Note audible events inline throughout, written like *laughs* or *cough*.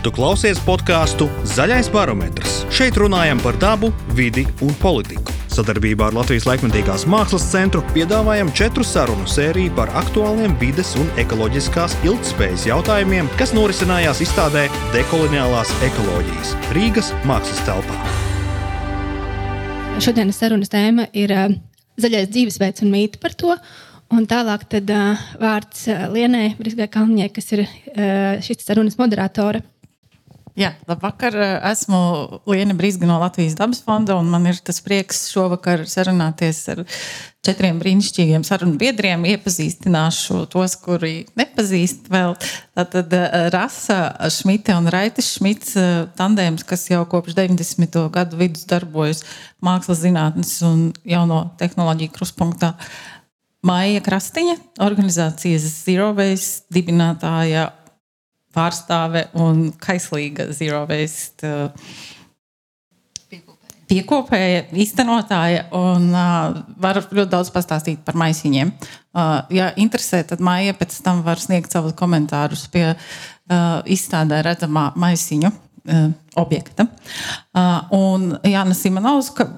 Tu klausies podkāstu Zaļais barometrs. Šeit runājam par dabu, vidi un politiku. Sadarbībā ar Latvijas laikmatīgās mākslas centru piedāvājam četru sarunu sēriju par aktuāliem vides un ekoloģiskās ilgspējas jautājumiem, kas norisinājās izstādē Dekoloniālās ekoloģijas Rīgas mākslas telpā. Šodienas sarunas tēma ir uh, zaļais dzīvesveids un mīti par to. Un tālāk tad, uh, vārds uh, Lienai Briskai Kalniņai, kas ir uh, šīs sarunas moderatore. Jā, labvakar. Esmu Liena Brīsga no Latvijas dabas fonda, un man ir tas prieks šovakar sarunāties ar četriem brīnišķīgiem sarunu biedriem. Iepazīstināšu tos, kuri nepazīst vēl. Tātad Rasa Šmita un Raitis Šmits tandēms, kas jau kopš 90. gadu vidus darbojas mākslas zinātnes un jauno tehnoloģiju kruspunktā. Maija Krastiņa, organizācijas Zero Waste dibinātāja pārstāve un kaislīga Zero Waste uh, piekopēja, īstenotāja un uh, var ļoti daudz pastāstīt par maisiņiem. Uh, ja interesē, tad Maija pēc tam var sniegt savus komentārus pie uh, izstādē redzamā maisiņu uh, objekta. Uh, un Jāna Simonovska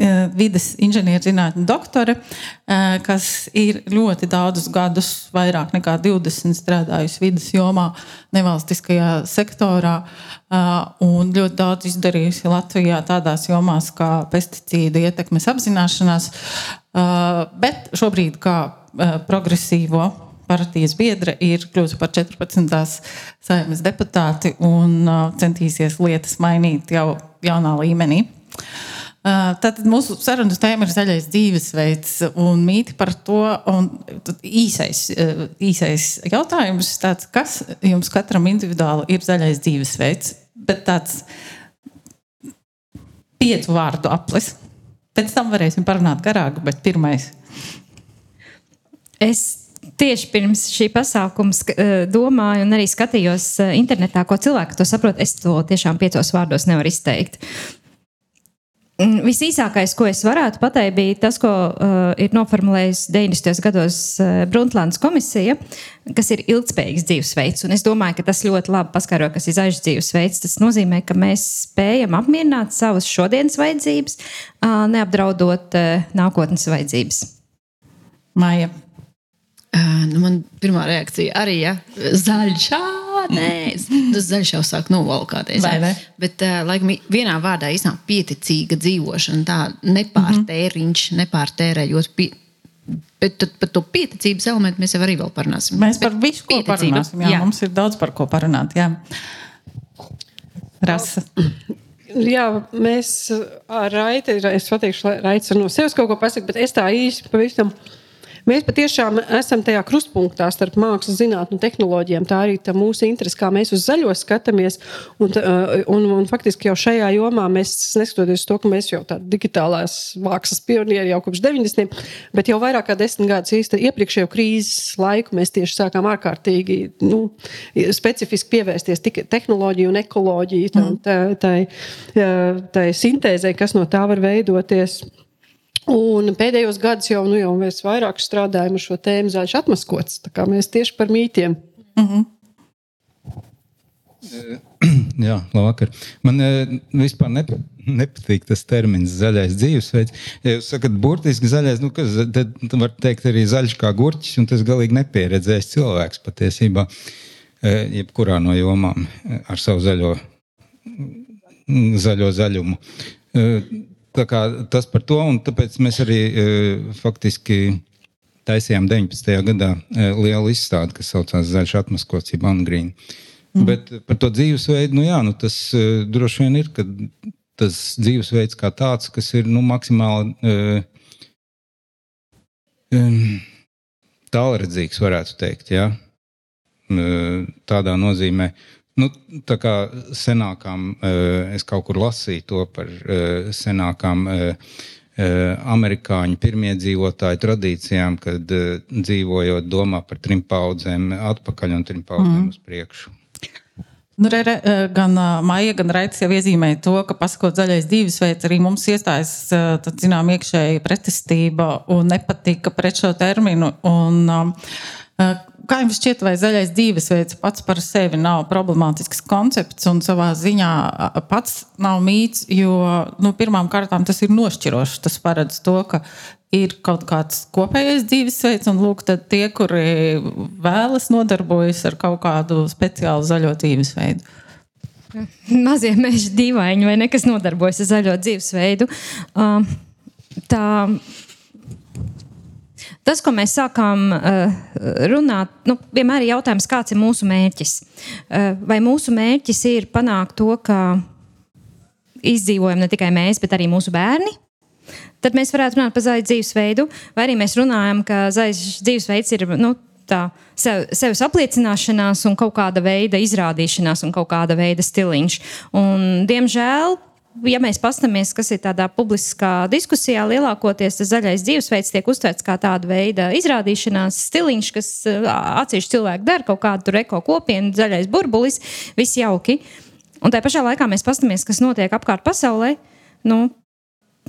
Eh, vides inženierzinātņu doktore, eh, kas ir ļoti daudzus gadus, vairāk nekā 20 strādājusi vidas jomā, nevalstiskajā sektorā eh, un ļoti daudz izdarījusi Latvijā tādās jomās kā pesticīdu ietekmes apzināšanās, bet šobrīd kā progresīvo partijas biedra ir kļuvusi par 14. saimnes deputāti un centīsies lietas mainīt jau jaunā līmenī. Uh, Tātad mūsu sarunas tēma ir zaļais dzīvesveids un mīti par to. Īsais, īsais jautājums ir tāds, kas jums katram individuāli ir zaļais dzīvesveids, bet tāds piecu vārdu aplis. Pēc tam varēsim parunāt garāk, bet pirmais. Es tieši pirms šī pasākuma domāju, un arī skatījos internetā, ko cilvēki to saprot. Es to tiešām piecos vārdos nevaru izteikt. Visīsākais, ko es varētu pateikt, bija tas, ko uh, ir noformulējusi 90. gados uh, Bruntlāns komisija, kas ir ilgspējīgs dzīvesveids. Un es domāju, ka tas ļoti labi paskaidro, kas ir zaļš dzīvesveids. Tas nozīmē, ka mēs spējam apmierināt savas šodienas vajadzības, uh, neapdraudot uh, nākotnes vajadzības. Maija. Uh, nu man pirmā reakcija arī ir ja? zaļš nē, *laughs* tas zaļš jau sāk novalkāties. Bet, uh, laikam, vienā vārdā iznāk pieticīga dzīvošana, tā nepārtēriņš, mm -hmm. nepārtērējot. Pie... Bet tad, par to pieticības elementu mēs jau arī vēl parunāsim. Mēs par Bet visu ko parunāsim. Jā, jā. Mums ir daudz par ko parunāt. Jā. Rasa. Jā, mēs ar Raiti, es pateikšu, Raits no sevis kaut ko pasakot, bet es tā īsti pavisam. Uh, Mēs patiešām esam tajā krustpunktā starp mākslas zinātnē tehnoloģijām. Tā arī tā mūsu interese, kā mēs uz zaļo skatāmies. Un, uh, un, un faktiski jau šajā jomā mēs, neskatoties to, ka mēs jau tādi digitālās mākslas pionieri jau kopš 90. bet jau vairāk kā desmit gadus īstenībā iepriekšējo krīzes laiku mēs tieši sākām ārkārtīgi nu, specifiski pievērsties tehnoloģiju un ekoloģiju, mm. tai, tai, tai sintēzei, kas no tā var veidoties. Un pēdējos gados jau, nu, jau mēs vairāk strādājam ar šo tēmu zaļš atmaskots. Mēs tieši par mītiem. Mm -hmm. *clears throat* Jā, labvakar. Man e, vispār nepa, nepatīk tas termins zaļais dzīvesveids. Ja jūs sakat, burtiski zaļais, nu, kas, tad var teikt arī zaļš kā gurķis, un tas galīgi nepieredzējis cilvēks patiesībā, jebkurā no jomām ar savu zaļo, zaļo zaļumu tas par to, un tāpēc mēs arī e, faktiski taisījām 19. gadā e, lielu izstādi, kas saucās Zaļš atmaskots, jeb Angrīna. Mm. Bet par to dzīvesveidu, nu jā, nu tas e, droši vien ir, ka tas dzīvesveids kā tāds, kas ir nu, maksimāli tālredzīgs, varētu teikt. Ja? Tādā nozīmē, Nu, tā kā senākām, eh, es kaut kur lasīju to par eh, senākām eh, amerikāņu pirmiedzīvotāju tradīcijām, kad dzīvojot, domā par trim paudzēm atpakaļ un trim paudzēm mm. uz priekšu. Nu, re, re, gan Maija, gan Raits jau iezīmēja to, ka pasakot zaļais dzīvesveids, arī mums iestājas tad, zinām, iekšēji pretestība un nepatika pret šo terminu. Un, Kā jums šķiet, vai zaļais dzīvesveids pats par sevi nav problemātisks koncepts un savā ziņā pats nav mīts, jo nu, pirmām kārtām tas ir nošķirošs. Tas paredz to, ka ir kaut kāds kopējais dzīvesveids, un lūk, tie, kuri vēlas nodarbojas ar kaut kādu speciālu zaļo dzīvesveidu. Mazie meži dīvaini vai ne, kas nodarbojas ar zaļo dzīvesveidu. Tā Tas, ko mēs sākām uh, runāt, nu, vienmēr ir jautājums, kāds ir mūsu mērķis. Uh, vai mūsu mērķis ir panākt to, ka izdzīvojam ne tikai mēs, bet arī mūsu bērni? Tad mēs varētu runāt par zaļu dzīvesveidu, vai arī mēs runājam, ka zaļš dzīvesveids ir nu, tā sev, sevis apliecināšanās un kaut kāda veida izrādīšanās un kaut kāda veida stiliņš. Un, diemžēl ja mēs paskatāmies, kas ir tādā publiskā diskusijā, lielākoties zaļais dzīvesveids tiek uztverts kā tāda veida izrādīšanās stiliņš, kas atsevišķi cilvēki dara, kaut kādu tur eko kopienu, zaļais burbulis, viss jauki. Un tā pašā laikā mēs paskatāmies, kas notiek apkārt pasaulē. Nu,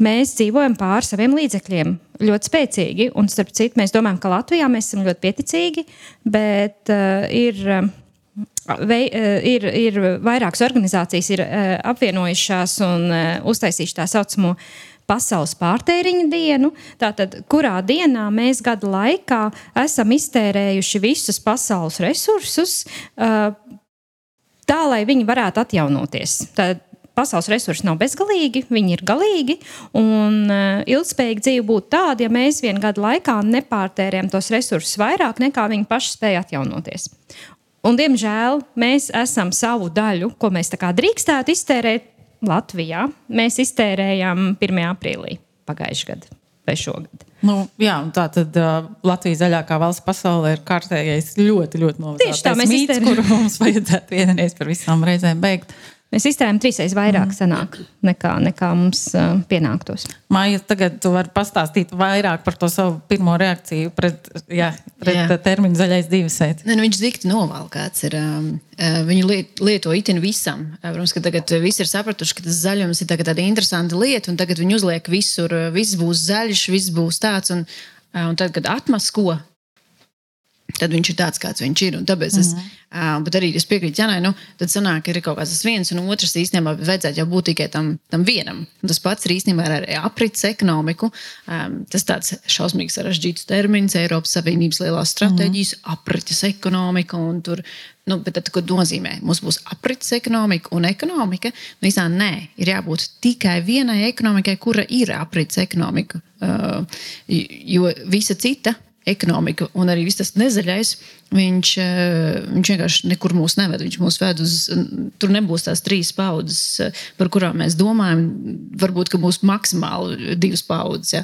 Mēs dzīvojam pāri saviem līdzekļiem ļoti spēcīgi, un starp citu, mēs domājam, ka Latvijā mēs esam ļoti pieticīgi, bet uh, ir uh, Vei, eh, ir, ir vairākas organizācijas, ir eh, apvienojušās un eh, uztaisījušas tā saucamo pasaules pārtēriņa dienu, tātad, kurā dienā mēs gada laikā esam iztērējuši visus pasaules resursus, tā lai viņi varētu atjaunoties. Tad pasaules resursi nav bezgalīgi, viņi ir galīgi. Un ilgspējīga dzīve būtu tāda, ja mēs vienu gadu laikā nepārtērējam tos resursus vairāk nekā viņi paši spēja atjaunoties. Un, diemžēl mēs esam savu daļu, ko mēs drīkstētu iztērēt Latvijā. Mēs iztērējām 1. aprīlī pagājušajā gadā vai šogad. Nu, jā, tā tad uh, Latvijas zaļākā valsts pasaulē ir kārtējais ļoti, ļoti novēlēts. Tieši tā, mēs mīts, iztērējam. kuru mums vajadzētu vienreiz par visām reizēm beigt. Mēs iztērējam trīsreiz vairāk mm. sanāk, nekā, nekā mums uh, pienāktos. Māja, tagad tu vari pastāstīt vairāk par to savu pirmo reakciju pret, jā, pret jā. terminu zaļais dzīvesveids. Ne, nu, viņš dikti novalkāts. Ir, um, viņu liet, lieto itin visam. Protams, ka tagad visi ir sapratuši, ka tas zaļums ir tāda interesanta lieta, un tagad viņi uzliek visur, viss būs zaļš, viss būs tāds. Un, un tad, kad atmasko tad viņš ir tāds, kāds viņš ir. Un tāpēc es, mm -hmm. uh, bet arī es piekrītu Janai, nu, tad sanāk, ir kaut kāds viens un otrs īstenībā vajadzētu jau būt tikai tam, tam vienam. Un tas pats ir īstenībā ar aprits ekonomiku. Um, tas tāds šausmīgi sarežģīts termins, Eiropas Savienības lielās stratēģijas, mm -hmm. aprites ekonomika. Tur, nu, bet tad, ko nozīmē? Mums būs aprits ekonomika un ekonomika. Nu, īstenībā nē, ir jābūt tikai vienai ekonomikai, kura ir aprits ekonomika. Uh, jo visa cita ekonomika un arī viss tas nezaļais, viņš, eh, viņš vienkārši nekur mūs neved. Viņš mūs ved uz, tur nebūs tās trīs paudzes, eh, par kurām mēs domājam. Varbūt, ka būs maksimāli divas paudzes. Ja.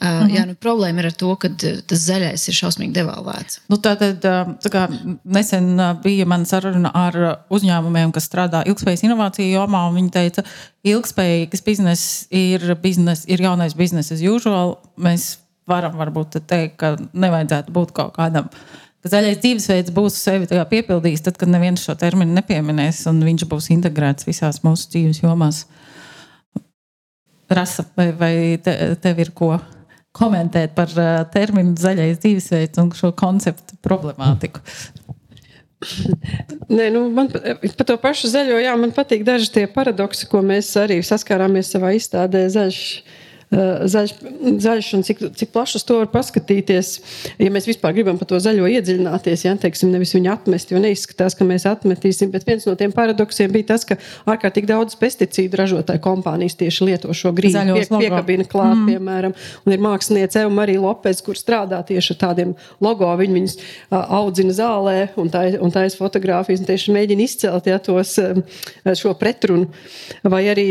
Uh, mhm. jā, nu, problēma ir ar to, ka tas zaļais ir šausmīgi devalvēts. Nu, tā tad, tā kā nesen bija mana saruna ar uzņēmumiem, kas strādā ilgspējas inovāciju jomā, un viņi teica, ilgspējīgs bizness ir, biznes, ir jaunais biznesa as usual. Mēs varam varbūt teikt, ka nevajadzētu būt kaut kādam. Ka zaļais dzīvesveids būs sevi piepildījis, tad, kad neviens šo terminu nepieminēs, un viņš būs integrēts visās mūsu dzīves jomās. Rasa, vai, vai te, tev ir ko komentēt par uh, terminu zaļais dzīvesveids un šo konceptu problemātiku? Nē, nu, man par to pašu zaļo, jā, man patīk daži tie paradoksi, ko mēs arī saskārāmies savā izstādē. Zaļš, Eh, zaļš, zaļš un cik, cik plašs to var paskatīties. Ja mēs vispār gribam par to zaļo iedziļināties, ja teiksim, nevis viņu atmest, jo neizskatās, ka mēs atmetīsim. Bet viens no tiem paradoksiem bija tas, ka ārkārtīgi daudz pesticīdu ražotāju kompānijas tieši lieto šo grīdu pie, piekabina klāt, mm. piemēram. Un ir māksliniece Eva Marija Lopes, kur strādā tieši ar tādiem logo. Viņi viņus audzina zālē un tā, un tā ir fotografijas, un tieši mēģina izcelt ja, tos, šo pretrunu. Vai arī,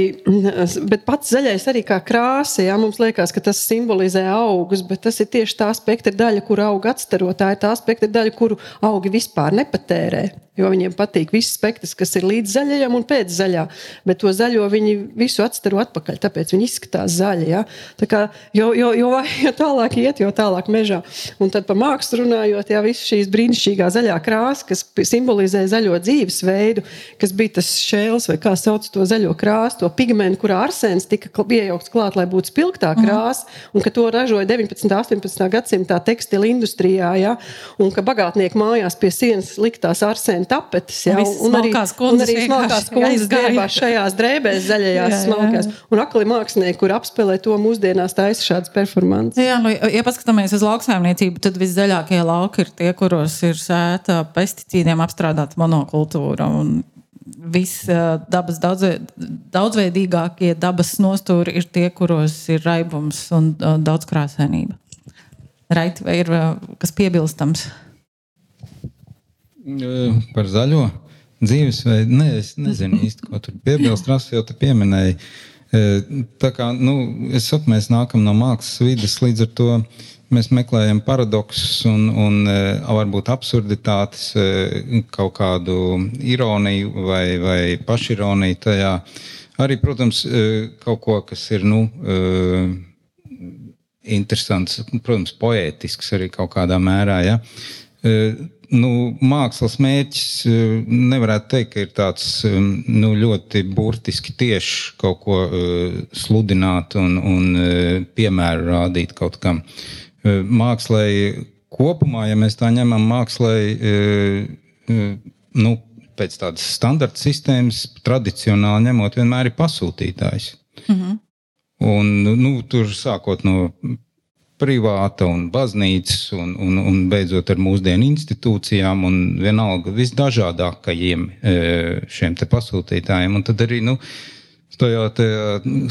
bet pats zaļais arī kā krāsa jā, mums liekas, ka tas simbolizē augus, bet tas ir tieši tā spektra daļa, kur auga atstaro. Tā ir tā spektra daļa, kuru augi vispār nepatērē. Jo viņiem patīk viss spektrs, kas ir līdz zaļajam un pēc zaļā. Bet to zaļo viņi visu atstaro atpakaļ, tāpēc viņi izskatās zaļi. Ja? Tā kā, jo, jo, jo, jo tālāk iet, jo tālāk mežā. Un tad par mākslu runājot, jā, visu šīs brīnišķīgā zaļā krāsa, kas simbolizē zaļo dzīvesveidu, kas bija tas šēls vai kā sauc to zaļo krāsu, to pigmentu, kurā arsēns tika iejaukts klāt, lai būtu spilgtā mhm. krāsa, un ka to ražoja 19. un 18. gadsimtā tekstila industrijā, ja? un ka bagātnieki mājās pie sienas liktās arsēna tapetes. Ja? Un, un arī, smalkās kundzes drēbās *laughs* šajās drēbēs, zaļajās jā, smalkās. Un akli mākslinieki, kur apspēlē to mūsdienās, taisa šādas performances. Jā, nu, ja paskatāmies uz lauksaimniecību, tad viszaļākie lauki ir tie, kuros ir sēta pesticīdiem apstrādāta monokultūra. Un viss dabas daudz, daudzveidīgākie dabas nostūri ir tie, kuros ir raibums un daudz krāsainība. Raiti, vai ir kas piebilstams? Par zaļo dzīvesveidu. Nē, es nezinu īsti, ko tur piebilst. Rasa jau te pieminēja. Tā kā nu, es saprotu, mēs nākam no mākslas vidas, līdz ar to mēs meklējam paradoksus un, un varbūt absurditātes, kaut kādu ironiju vai, vai pašironiju tajā. Arī, protams, kaut ko, kas ir nu, interesants, protams, poētisks arī kaut kādā mērā. Ja? Nu, mākslas mērķis eh, nevarētu teikt, ka ir tāds eh, nu, ļoti burtiski tieši kaut ko uh, sludināt un, un piemēru rādīt kaut kam. Mākslai kopumā, ja mēs tā ņemam, mākslai nu, pēc tādas standarta sistēmas, tradicionāli ņemot, vienmēr ir pasūtītājs. -hmm. Un, nu, tur sākot no privāta un baznīcas, un, un, un beidzot ar mūsdienu institūcijām, un vienalga visdažādākajiem e, šiem pasūtītājiem. Un tad arī nu, tajā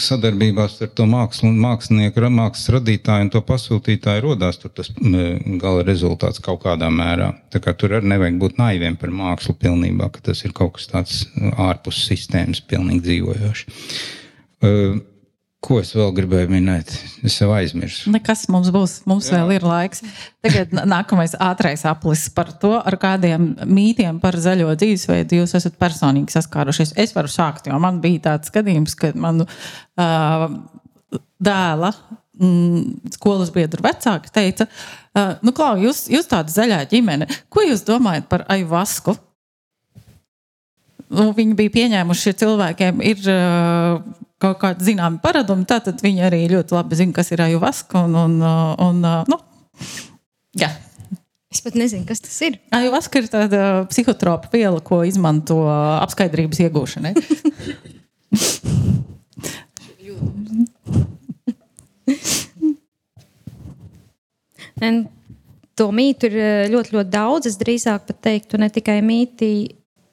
sadarbībā ar to mākslu, mākslinieku, mākslas radītāju un to pasūtītāju radās tas gala rezultāts kaut kādā mērā. Tā kā tur arī nevajag būt naiviem par mākslu pilnībā, ka tas ir kaut kas tāds ārpus sistēmas, pilnīgi dzīvojošs. Ko es vēl gribēju minēt? Es jau aizmirsu. Nekas mums būs, mums Jā. vēl ir laiks. Tagad nākamais ātrais aplis par to, ar kādiem mītiem par zaļo dzīvesveidu jūs esat personīgi saskārušies. Es varu sākt, jo man bija tāds skatījums, ka manu uh, dēla mm, skolas biedru vecāki teica, uh, nu, Klau, jūs, jūs tāda zaļā ģimene, ko jūs domājat par Aivasku? Nu, viņi bija pieņēmuši, ka cilvēkiem ir uh, kaut kādi zināmi paradumi, tad viņi arī ļoti labi zina, kas ir ajuvaska. Un, un, un, nu, jā. Es pat nezinu, kas tas ir. Ajuvaska ir tāda psihotropa viela, ko izmanto apskaidrības iegūšanai. *laughs* to mītu ir ļoti, ļoti daudz. Es drīzāk pat teiktu, ne tikai mītī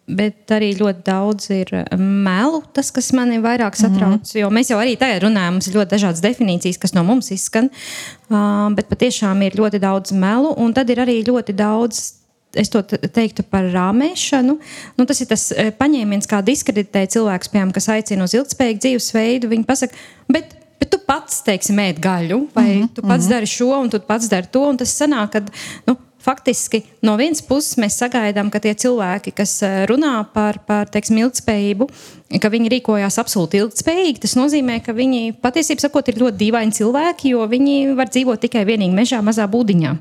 Bet arī ļoti daudz ir eh, melu, tas, kas manī vairāk satrauc. Mm -hmm. Jo mēs jau arī tagad runājam, mums ir ļoti dažādas definīcijas, kas no mums izskan. Uh, bet patiešām ir ļoti daudz melu, un tad ir arī ļoti daudz es to teiktu par rāmēšanu. Nu, tas ir tas paņēmiens, kā diskreditēt cilvēkus, piemēram, kas aicina uz ilgspējīgu dzīvesveidu. Viņi pasaka, bet, bet tu pats, teiksim, ēd gaļu, vai mm -hmm. tu pats mm -hmm. dari šo, un tu pats dari to. Un tas sanāk, ka nu, faktiski no vienas puses mēs sagaidām, ka tie cilvēki, kas eh, runā par, par teiksim, ilgspējību, ka viņi rīkojās absolūti ilgspējīgi. Tas nozīmē, ka viņi patiesībā sakot, ir ļoti dīvaini cilvēki, jo viņi var dzīvot tikai vienīgi mežā, mazā būdiņā.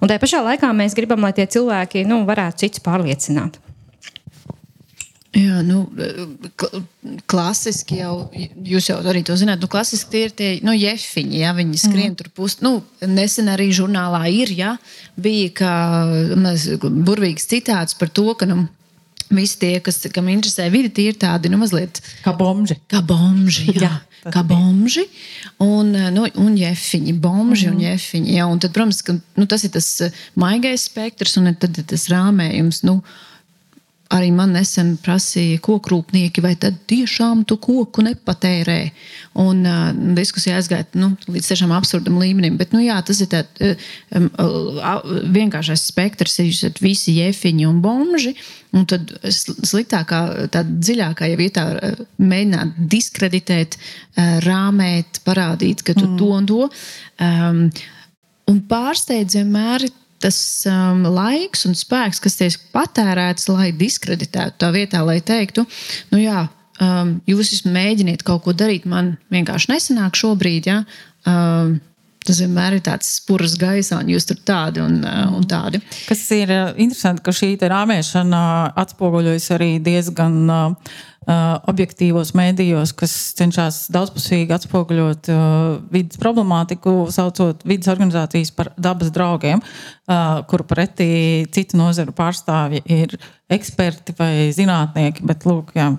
Un tajā pašā laikā mēs gribam, lai tie cilvēki nu, varētu citus pārliecināt. Jā, nu, klasiski jau, jūs jau arī to zināt, nu, klasiski tie ir tie nu, jefiņi, ja viņi skrien mm. tur pus. Nu, nesen arī žurnālā ir, ja, bija kā maz, burvīgs citāts par to, ka, nu, Visi tie, kas, kam interesē vidi, tie ir tādi nu, mazliet kā bomži. Kā bomži, jā, jā kā bomži un, nu, un jefiņi. Bomži mm. un jefiņi. Jā, un tad, protams, ka, nu, tas ir tas maigais spektrs un tad ir tas rāmējums. Nu, uh, arī man nesen prasīja kokrūpnieki, vai tad tiešām tu koku nepatērē. Un uh, diskusija aizgāja nu, līdz tiešām absurdam līmenim. Bet, nu, jā, tas ir tāds um, vienkāršais spektrs, ir visi jefiņi un bomži. Un tad sliktākā, tā dziļākā jau vietā mēģināt diskreditēt, rāmēt, parādīt, ka tu mm. to un to. Um, un pārsteidz vienmēr tas um, laiks un spēks, kas tiek patērēts, lai diskreditētu tā vietā, lai teiktu, nu jā, um, jūs mēģiniet kaut ko darīt, man vienkārši nesanāk šobrīd. Ja? Um, Tas vienmēr ir tāds spurts gaisā, un jūs tur tādi un, uh, un tādi. Kas ir uh, interesanti, ka šī rāmēšana atspoguļojas arī diezgan uh, objektīvos mēdījos, kas cenšas daudzpusīgi atspoguļot vidas problemātiku, saucot vidas organizācijas par dabas draugiem, kuru pretī citu nozaru pārstāvji ir eksperti vai zinātnieki. Bet, lūk, jā,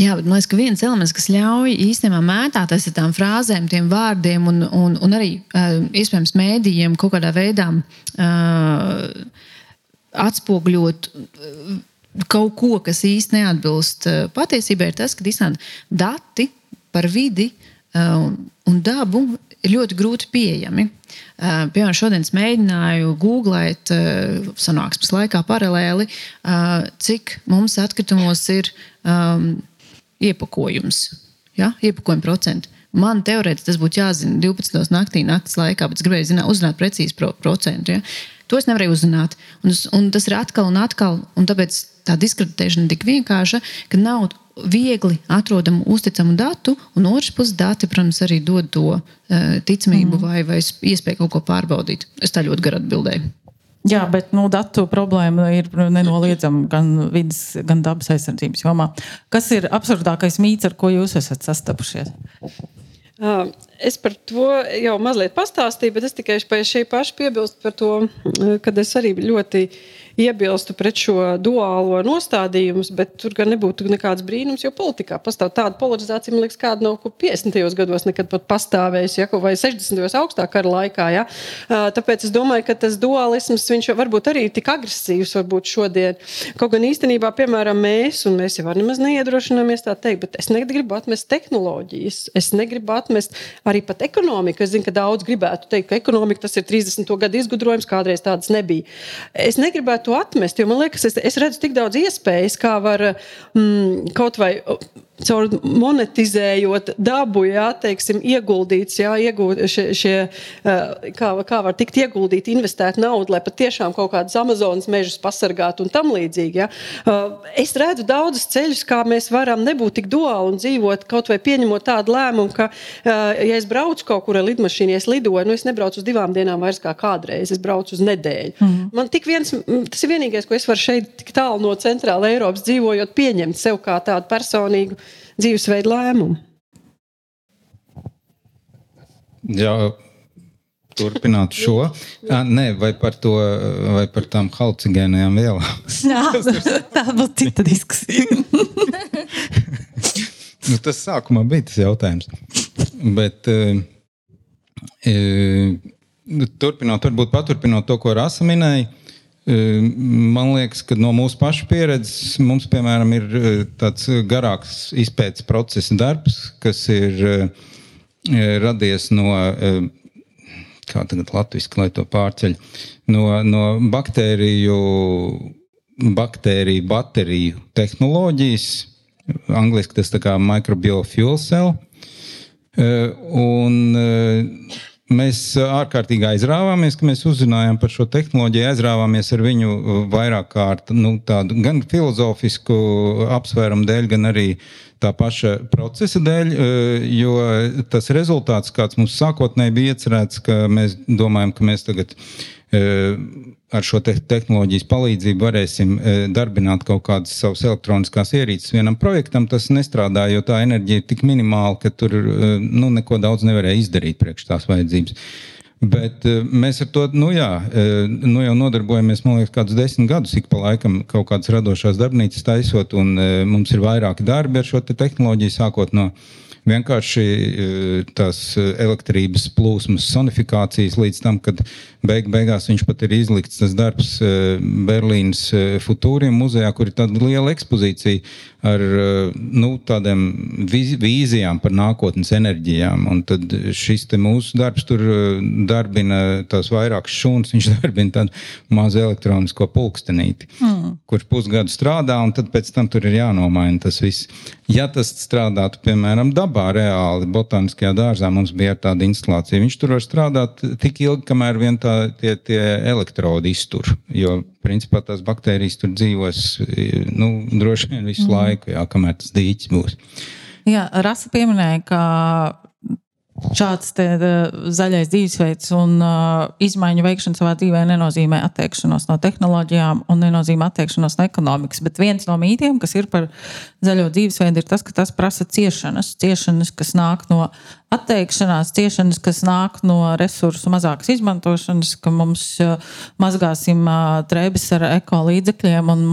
Jā, bet man liekas, ka viens elements, kas ļauj īstenībā mētāties ar tām frāzēm, tiem vārdiem, un, un, un arī iespējams mēdījiem kaut kādā veidā uh, atspoguļot kaut ko, kas īsti neatbilst uh, patiesībai, ir tas, ka īstenībā dati par vidi uh, un dabu ir ļoti grūti pieejami. Uh, piemēram, šodien es mēģināju googlēt, sanāksmes laikā paralēli, cik mums atkritumos ir um, iepakojums, ja? iepakojuma procenti. Man teorētiski tas būtu jāzina 12. naktī, naktas laikā, bet es gribēju zināt, uzzināt precīzi pro, procentu. Ja? To es nevarēju uzzināt. Un, un tas ir atkal un atkal, un tāpēc tā diskreditēšana ir tik vienkārša, ka nav viegli atrodamu uzticamu datu, un otrs puses dati, protams, arī dod to uh, ticamību mm. vai, vai iespēju kaut ko pārbaudīt. Es tā ļoti garu atbildēju. Jā, bet nu, datu problēma ir nenoliedzama gan vidas, gan dabas aizsardzības jomā. Kas ir absurdākais mīts, ar ko jūs esat sastapušies? Es par to jau mazliet pastāstīju, bet es tikai pie šī paša piebilstu par to, ka es arī ļoti iebilstu pret šo duālo nostādījumu, bet tur gan nebūtu nekāds brīnums, jo politikā pastāv tāda polarizācija, man liekas, kāda nav 50. gados nekad pat pastāvējusi, ja, vai 60. augstā kara laikā. Ja. Tāpēc es domāju, ka tas dualisms viņš varbūt arī ir tik agresīvs varbūt šodien. Kaut gan īstenībā, piemēram, mēs, un mēs jau nemaz neiedrošināmies tā teikt, bet es negribu atmest tehnoloģijas, es negribu atmest arī pat ekonomiku. Es zinu, ka daudz gribētu teikt, ka ekonomika tas ir 30. gadu izgudrojums, kādreiz tādas nebija. Es negribētu to atmest, jo man liekas, es, es redzu tik daudz iespējas, kā var mm, kaut vai caur monetizējot dabu, jā, teiksim, ieguldīts, jā, iegūt šie, šie, kā, kā var tikt ieguldīt, investēt naudu, lai patiešām kaut kādus Amazonas mežus pasargātu un tam līdzīgi. Jā. Es redzu daudzus ceļus, kā mēs varam nebūt tik duāli un dzīvot, kaut vai pieņemot tādu lēmumu, ka, ja es braucu kaut kur ar lidmašīnu, ja es lidoju, nu es nebraucu uz divām dienām vairs kā kādreiz, es braucu uz nedēļu. Mm. Man tik viens, tas ir vienīgais, ko es varu šeit tik tālu no centrāla Eiropas dzīvojot, pieņemt sev kā tādu personīgu dzīvesveidu lēmumu. Jā, turpināt šo. À, nē, vai par, to, vai par tām halucinogēnajām vielām? *laughs* Jā, tā būtu cita diskusija. *laughs* nu, tas sākumā bija tas jautājums. Bet, e, e, turpinot, varbūt paturpinot to, ko Rasa minēja. Man liekas, ka no mūsu pašu pieredzes mums, piemēram, ir tāds garāks izpētes procesa darbs, kas ir radies no, kā tagad latviešu, lai to pārceļ, no, no baktēriju, baktēriju bateriju tehnoloģijas. Angliski tas ir microbial cell. Un Mēs ārkārtīgi aizrāvāmies, ka mēs uzzinājām par šo tehnoloģiju, aizrāvāmies ar viņu vairāk kārt, nu, tādu gan filozofisku apsvērumu dēļ, gan arī tā paša procesa dēļ, jo tas rezultāts, kāds mums sākotnēji bija iecerēts, ka mēs domājam, ka mēs tagad ar šo te tehnoloģijas palīdzību varēsim darbināt kaut kādas savas elektroniskās ierīces vienam projektam, tas nestrādā, jo tā enerģija ir tik minimāla, ka tur nu, neko daudz nevarēja izdarīt priekš tās vajadzības. Bet mēs ar to nu jā, nu jau nodarbojamies, man liekas, kādus desmit gadus, ik pa laikam kaut kādas radošās darbnīcas taisot, un mums ir vairāki darbi ar šo te tehnoloģiju, sākot no vienkārši tās elektrības plūsmas sonifikācijas līdz tam, kad beig beigās viņš pat ir izlikts tas darbs Berlīnas Futūriem muzejā, kur ir tāda liela ekspozīcija ar nu, tādām vīzijām par nākotnes enerģijām. Un tad šis mūsu darbs tur darbina tās vairākas šūnas, viņš *laughs* darbina tādu mazu elektronisko pulkstenīti, mm. kurš pusgadu strādā, un tad pēc tam tur ir jānomaina tas viss. Ja tas strādātu, piemēram, dabā, dabā reāli, botāniskajā dārzā mums bija tāda instalācija. Viņš tur var strādāt tik ilgi, kamēr vien tā, tie, tie elektrodi iztur. Jo, principā, tās baktērijas tur dzīvos nu, droši vien visu mm. laiku, jā, kamēr tas dīķis būs. Jā, Rasa pieminēja, ka šāds te, zaļais dzīvesveids un uh, izmaiņu veikšana savā dzīvē nenozīmē atteikšanos no tehnoloģijām un nenozīmē atteikšanos no ekonomikas. Bet viens no mītiem, kas ir par zaļo dzīvesveidu, ir tas, ka tas prasa ciešanas, ciešanas kas nāk no atteikšanās, ciešanas, kas nāk no resursu mazākas izmantošanas, ka mums mazgāsim drēbes ar eko līdzekļiem, un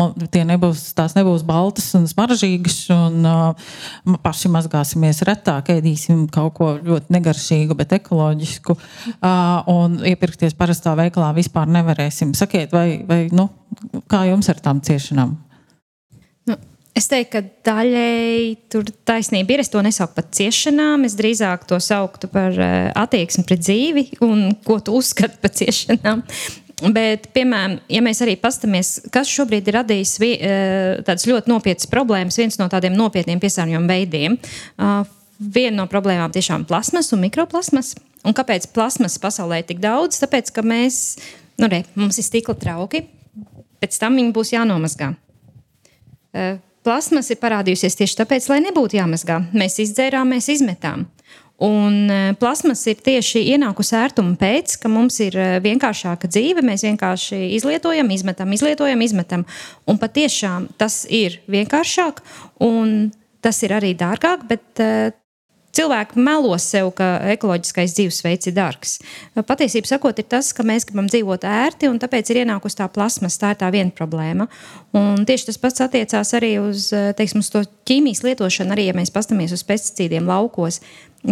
nebūs, tās nebūs baltas un smaržīgas, un paši mazgāsimies retāk, ēdīsim kaut ko ļoti negaršīgu, bet ekoloģisku, un iepirkties parastā veikalā vispār nevarēsim. Sakiet, vai, vai nu, kā jums ar tām ciešanām? Es teiktu, ka daļēji tur taisnība ir. Es to nesaucu par ciešanām. Es drīzāk to sauktu par attieksmi pret dzīvi un ko tu uzskati par ciešanām. Bet, piemēram, ja mēs arī paskatāmies, kas šobrīd ir radījis tādas ļoti nopietnas problēmas, viens no tādiem nopietniem piesārņojuma veidiem. Viena no problēmām tiešām ir plasmas un mikroplasmas. Un kāpēc plasmas pasaulē ir tik daudz? Tāpēc, ka mēs, nu, re, mums ir stikla trauki, pēc tam viņi būs jānomazgā. Plasmas ir parādījusies tieši tāpēc, lai nebūtu jāmazgā. Mēs izdzērām, mēs izmetām. Un plasmas ir tieši ienākusi ērtuma pēc, ka mums ir vienkāršāka dzīve. Mēs vienkārši izlietojam, izmetam, izlietojam, izmetam. Un patiešām tas ir vienkāršāk un tas ir arī dārgāk, bet Cilvēki melo sev, ka ekoloģiskais dzīvesveids ir dārgs. Patiesībā sakot, ir tas, ka mēs gribam dzīvot ērti, un tāpēc ir ienākusi tā plasmas. Tā ir tā viena problēma. Un tieši tas pats attiecās arī uz, teiksim, uz to ķīmijas lietošanu, arī ja mēs paskatāmies uz pesticīdiem laukos.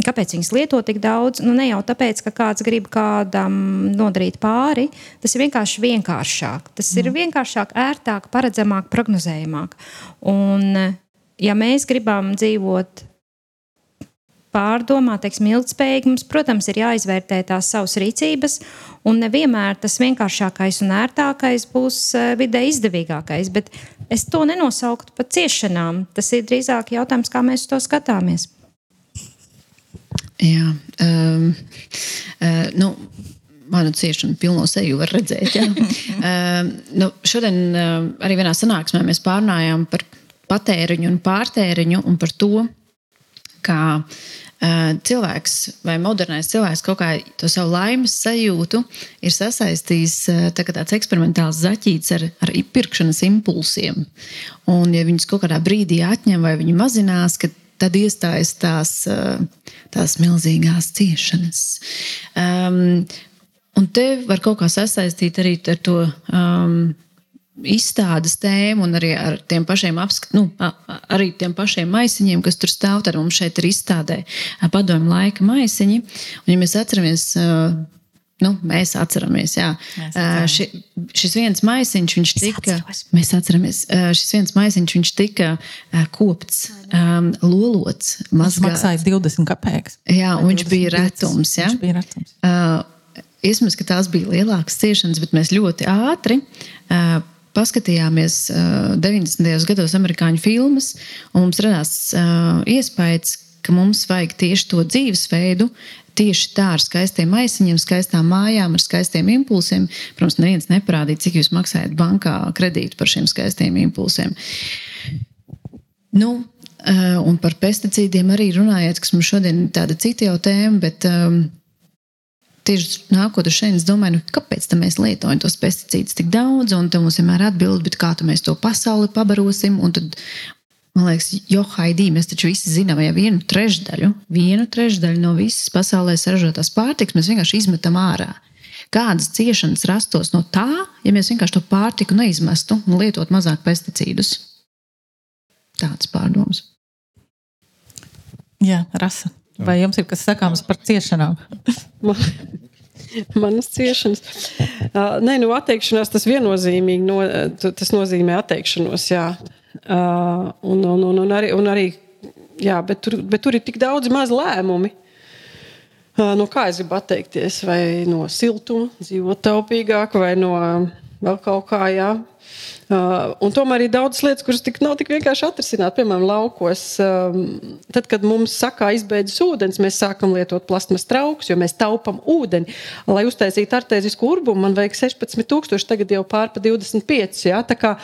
Kāpēc viņas lieto tik daudz? Nu, ne jau tāpēc, ka kāds grib kādam nodarīt pāri. Tas ir vienkārši vienkāršāk. Tas ir vienkāršāk, ērtāk, paredzamāk, prognozējamāk. Un, ja mēs gribam dzīvot pārdomāt, teiksim, ilgspējīgi, mums, protams, ir jāizvērtē tās savas rīcības, un nevienmēr tas vienkāršākais un ērtākais būs eh, vidē izdevīgākais. Bet es to nenosauktu par ciešanām. Tas ir drīzāk jautājums, kā mēs to skatāmies. Jā, um, uh, nu, manu ciešanu pilno seju var redzēt. uh, *laughs* nu, šodien uh, arī vienā sanāksmē mēs pārnājām par patēriņu un pārtēriņu un par to, kā cilvēks vai modernais cilvēks kaut kā to savu laimes sajūtu ir sasaistījis tā tāds eksperimentāls zaķīts ar, ar pirkšanas impulsiem. Un, ja viņus kaut kādā brīdī atņem vai viņi mazinās, tad iestājas tās, tās milzīgās ciešanas. Um, un te var kaut kā sasaistīt arī ar to. Um, izstādes tēmu un arī ar tiem pašiem, apskat, nu, arī tiem pašiem maisiņiem, kas tur stāv. Tad mums šeit ir izstādē padomju laika maisiņi. Un, ja mēs atceramies, Nu, mēs atceramies, jā. Mēs atceramies. Ši, šis viens maisiņš, viņš tika, mēs atceramies, šis viens maisiņš, viņš tika kopts, um, lolots, mazgāts. Maksāja 20 kapēks. Jā, un viņš bija retums, jā. Viņš bija retums. Uh, Iespējams, ka tās bija lielākas ciešanas, bet mēs ļoti ātri uh, paskatījāmies uh, 90. gados amerikāņu filmas, un mums radās uh, iespējas, ka mums vajag tieši to dzīvesveidu, tieši tā ar skaistiem maisiņiem, skaistām mājām, ar skaistiem impulsiem. Protams, neviens neparādīja, cik jūs maksājat bankā kredītu par šiem skaistiem impulsiem. Nu, un par pesticīdiem arī runājot, kas mums šodien ir tāda cita jau tēma, bet um, tieši nākot uz šeit, es domāju, nu, kāpēc mēs lietojam tos pesticīdus tik daudz, un tam mums vienmēr atbild, kā mēs to pasauli pabarosim. Tad, man liekas, jo haidī mēs taču visi zinām, ja vienu trešdaļu, vienu trešdaļu no visas pasaulē saražotās pārtikas mēs vienkārši izmetam ārā. Kādas ciešanas rastos no tā, ja mēs vienkārši to pārtiku neizmestu un lietotu mazāk pesticīdus? Tāds pārdoms. Jā, rasa. Vai jums ir kas sakāms par ciešanām? *laughs* Manas ciešanas. Uh, nē, nu, atteikšanās tas viennozīmīgi no, tas nozīmē atteikšanos. Jā. Uh, un, un, un, un arī, un arī jā, bet, tur, bet tur ir tik daudz maz lēmumi. Uh, no kā es gribu atteikties? Vai no siltuma, dzīvot taupīgāk, vai no vēl kaut kā. Jā. Uh, tomēr ir daudz lietas, kuras tik, nav tik vienkārši atrisināt. Piemēram, laukos. Um, tad, kad mums sakā izbeidzas ūdens, mēs sākam lietot plasmas traukus, jo mēs taupām ūdeni. Lai uztaisītu artēzisku urbumu, man vajag 16,000, tagad jau pār pa 25. Jā? Tā kā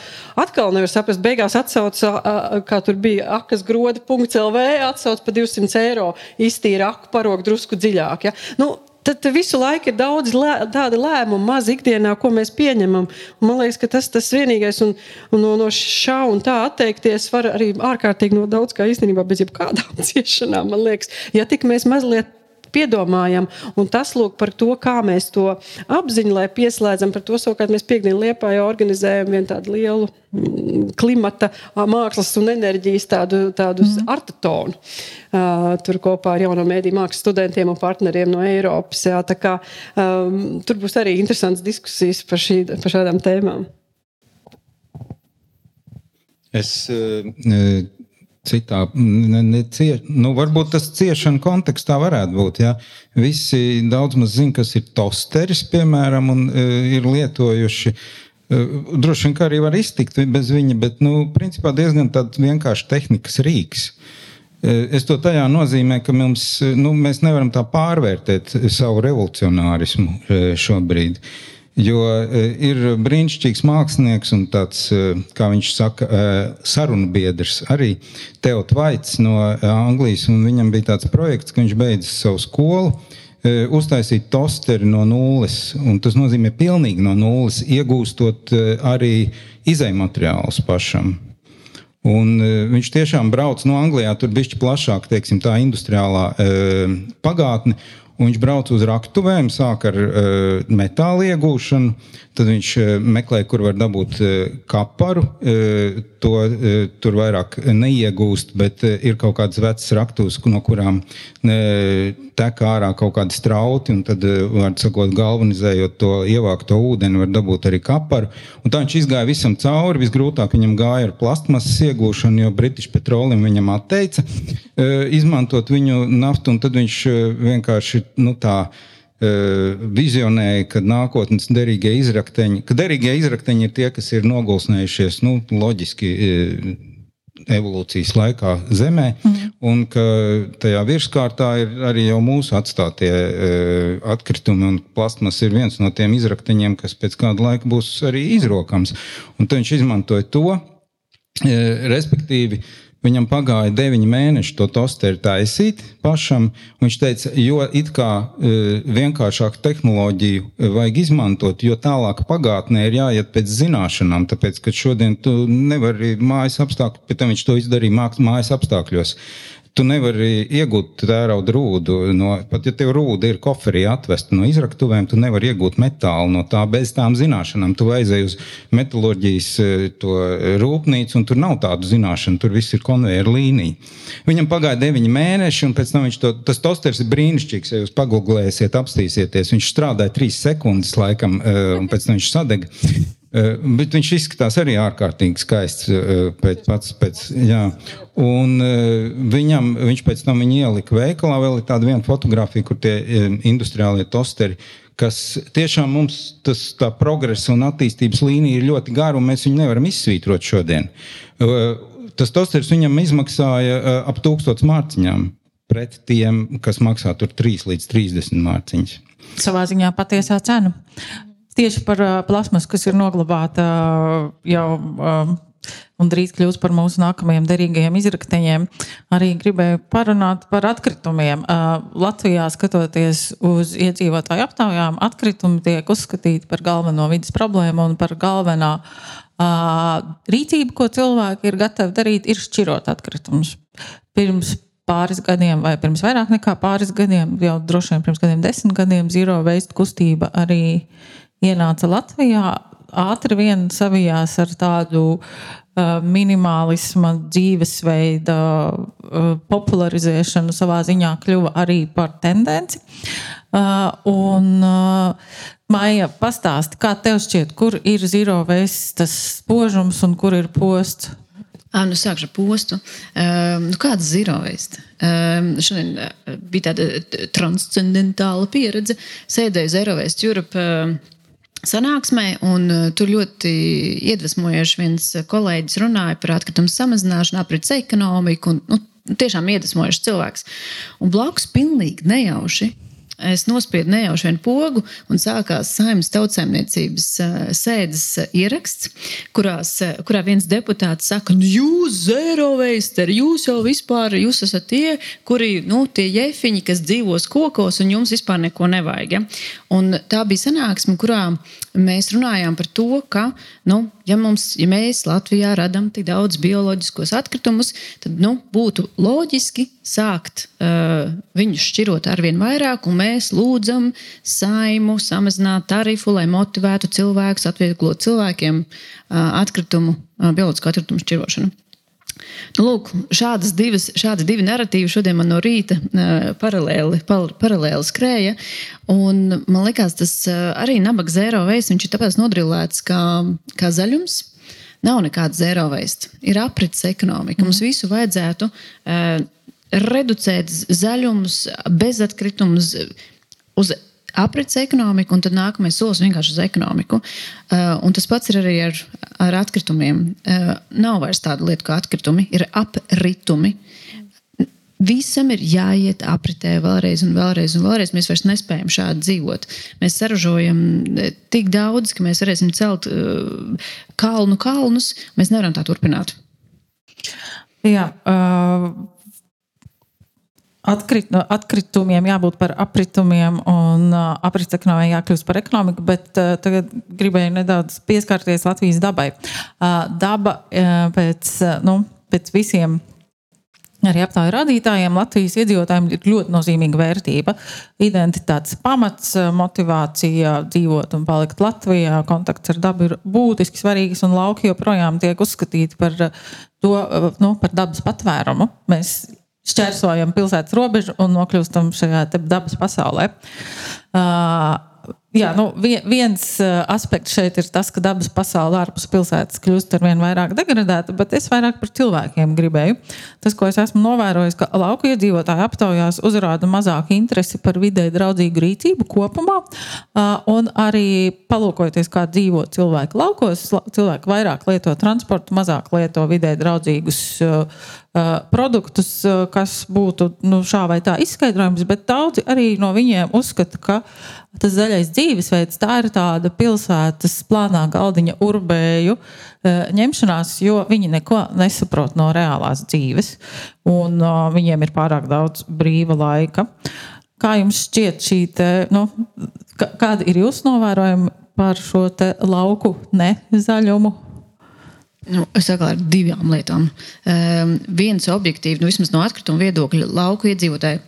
atkal nevar saprast, beigās atsauc, uh, kā tur bija akas groda.lv, atsauc pa 200 eiro, iztīra aku parok drusku dziļāk. Jā? Nu, tad visu laiku ir daudz lē, tādu lēmumu, maz ikdienā, ko mēs pieņemam. Un man liekas, ka tas ir vienīgais, un, un no, no šā un tā atteikties var arī ārkārtīgi no daudz kā īstenībā bez jebkādām *laughs* ciešanām. Man liekas, ja tik mēs mazliet piedomājam. Un tas lūk par to, kā mēs to apziņu, lai pieslēdzam par to savukārt mēs piekdienu liepā jau organizējam vienu tādu lielu mm, klimata, mākslas un enerģijas tādu, tādu mm. artatonu. Uh, tur kopā ar jauno mēdīju mākslas studentiem un partneriem no Eiropas. Jā, kā, um, tur būs arī interesants diskusijas par, šī, par šādām tēmām. Es uh, citā, ne, ne cie, nu, varbūt tas ciešana kontekstā varētu būt. Ja? Visi daudz maz zina, kas ir tosteris, piemēram, un uh, ir lietojuši. Uh, droši vien arī var iztikt bez viņa, bet, nu, principā diezgan vienkārši tehnikas rīks. Uh, es to tajā nozīmē, ka mums, nu, mēs nevaram tā pārvērtēt savu revolucionārismu šobrīd. Uh, Jo e, ir brīnišķīgs mākslinieks un tāds, e, kā viņš saka, e, sarunu biedrs, arī Teots Vaits no Anglijas. Viņam bija tāds projekts, ka viņš beidza savu skolu. Uztaisīt tosteri no nulles, un tas nozīmē pilnīgi no nulles, iegūstot arī izējumateriālus pašam. Un, viņš tiešām brauc no Anglijā, tur bija plašāk, teiksim, tā industriālā e, pagātne. Viņš brauca uz raktuvēm, sāka ar uh, metāla iegūšanu, tad viņš uh, meklēja, kur var dabūt uh, kaparu. Uh, to uh, tur vairāk neiegūst, bet uh, ir kaut kādas vecas raktuves, no kurām uh, tek ārā kaut kādi strauti, un tad, var sakot, galvanizējot to ievākto ūdeni, var dabūt arī kaparu. Un tā viņš izgāja visam cauri. Visgrūtāk viņam gāja ar plastmasas iegūšanu, jo British Petroleum viņam atteica izmantot viņu naftu, un tad viņš vienkārši nu, tā vizionēja, ka nākotnes derīgie izrakteņi, ka derīgie izrakteņi ir tie, kas ir nogulsnējušies nu, loģiski. Evolūcijas laikā Zemē, mm. un ka tajā virskārtā ir arī jau mūsu atstātie atkritumi, un plasmas ir viens no tiem izrakteņiem, kas pēc kāda laika būs arī izrokams. Un viņš izmantoja to, respektīvi, Viņam pagāja deviņi mēneši to tosteru taisīt pašam. Viņš teica, jo it kā e, vienkāršāku tehnoloģiju e, vajag izmantot, jo tālāk pagātnē ir jāiet pēc zināšanām. Tāpēc, ka šodien tu nevari mājas apstākļos, pēc tam viņš to izdarīja mājas apstākļos. Tu nevari iegūt tērauda rūdu. No, pat ja tev rūda ir koferī atvesta no izraktuvēm, tu nevari iegūt metālu no tā bez tām zināšanām. Tu aizej uz metālurģijas e, rūpnīcu, un tur nav tādu zināšanu. Tur viss ir konveijera līnija. Viņam pagāja deviņi mēneši, un pēc tam viņš to, tas tosters ir brīnišķīgs. Ja jūs pagūglēsiet, apstīsieties, viņš strādāja trīs sekundes laikam, e, un pēc tam viņš sadega. Uh, bet viņš izskatās arī ārkārtīgi skaists. Uh, pēc, pats, pēc, jā. un, uh, viņam, viņš pēc tam ielika veikalā. Vēl ir tāda viena fotografija, kur tie industriālie tosteri, kas tiešām mums tas, progresa un attīstības līnija ir ļoti gara, un mēs viņu nevaram izsvītrot šodien. Tas tosteris viņam izmaksāja ap tūkstotis mārciņām pret tiem, kas maksā tur 3 līdz 30 mārciņas. Savā ziņā patiesā cena. Tieši par plasmasu, kas ir noglabāta jau un drīz kļūs par mūsu nākamajiem derīgajiem izrakteņiem, arī gribēju parunāt par atkritumiem. Latvijā, skatoties uz iedzīvotāju aptaujām, atkritumi tiek uzskatīti par galveno vidas problēmu un par galvenā rīcību, ko cilvēki ir gatavi darīt, ir šķirot atkritumus. Pirms pāris gadiem, vai pirms vairāk nekā pāris gadiem, jau droši vien pirms kādiem desmit gadiem, zero waste kustība arī uh, ienāca Latvijā, ātri vien savijās ar tādu uh, minimālisma dzīvesveida uh, popularizēšanu, savā ziņā kļuva arī par tendenci. Uh, un, uh, Maija, pastāsti, kā tev šķiet, kur ir zero waste tas spožums un kur ir posts? À, nu sākšu ar postu. Um, nu kāda ir zero waste? Um, šodien bija tāda transcendentāla pieredze. Sēdēju Zero Waste Europe. Uh, sanāksmē, un uh, tur ļoti iedvesmojoši viens kolēģis runāja par atkritumu samazināšanu, aprits ekonomiku. Un, nu, tiešām iedvesmojošs cilvēks. Un blakus pilnīgi nejauši es nospiedu nejauši vienu pogu, un sākās saimnes tautsēmniecības sēdes ieraksts, kurās, kurā viens deputāts saka, nu, jūs, zero veisteri, jūs jau vispār, jūs esat tie, kuri, nu, tie jefiņi, kas dzīvos kokos, un jums vispār neko nevajag. Ja? Un tā bija sanāksme, kurā mēs runājām par to, ka, nu, ja, mums, ja mēs Latvijā radām tik daudz bioloģiskos atkritumus, tad nu, būtu loģiski sākt uh, viņus šķirot ar vien vairāk, un mēs lūdzam saimu samazināt tarifu, lai motivētu cilvēkus, atvieglot cilvēkiem uh, atkritumu, uh, bioloģisko atkritumu šķirošanu. Nu, lūk, šādas divas, šādi divi narratīvi šodien man no rīta uh, paralēli, par, paralēli skrēja. Un, man liekas, tas uh, arī nabaga zero waste, viņš ir tāpēc nodrilēts kā, kā zaļums. Nav nekāda zero waste. Ir aprits ekonomika. Mm. Mums visu vajadzētu uh, reducēt zaļumus, bezatkritumus uz aprits ekonomiku, un tad nākamais solis vienkārši uz ekonomiku. Uh, tas pats ir arī ar, ar atkritumiem. Uh, nav vairs tāda lieta kā atkritumi, ir apritumi. Visam ir jāiet apritē vēlreiz un vēlreiz, un vēlreiz. Mēs vairs nespējam šādi dzīvot. Mēs saražojam uh, tik daudz, ka mēs varēsim celt uh, kalnu kalnus. Mēs nevaram tā turpināt. Jā, uh, Atkrit, atkritumiem jābūt par apritumiem un uh, aprits ekonomijai jākļūst par ekonomiku, bet uh, tagad gribēju nedaudz pieskarties Latvijas dabai. Uh, daba uh, pēc, uh, nu, pēc visiem arī aptāju rādītājiem Latvijas iedzīvotājiem ir ļoti nozīmīga vērtība. Identitātes pamats, motivācija dzīvot un palikt Latvijā, kontakts ar dabu ir būtiski svarīgs, un lauki joprojām tiek uzskatīti par, to, nu, par dabas patvērumu. Mēs šķērsojam pilsētas robežu un nokļūstam šajā dabas pasaulē. Uh, Jā, nu, viens aspekts šeit ir tas, ka dabas pasaule ārpus pilsētas kļūst ar vien vairāk degradēta, bet es vairāk par cilvēkiem gribēju. Tas, ko es esmu novērojis, ka lauku iedzīvotāji aptaujās uzrāda mazāku interesi par vidē draudzīgu rīcību kopumā, un arī palūkojoties, kā dzīvo cilvēki laukos, cilvēki vairāk lieto transportu, mazāk lieto vidē draudzīgus produktus, kas būtu nu, šā vai tā izskaidrojums, bet daudzi arī no viņiem uzskata, ka tas zaļais dzīvesveids tā ir tāda pilsētas plānā galdiņa urbēju ņemšanās, jo viņi neko nesaprot no reālās dzīves, un viņiem ir pārāk daudz brīva laika. Kā jums šķiet šī te, nu, kāda ir jūsu novērojuma par šo lauku nezaļumu? Nu, es saku ar divām lietām. Um, viens objektīvi, nu, vismaz no atkrituma viedokļa, lauku iedzīvotāji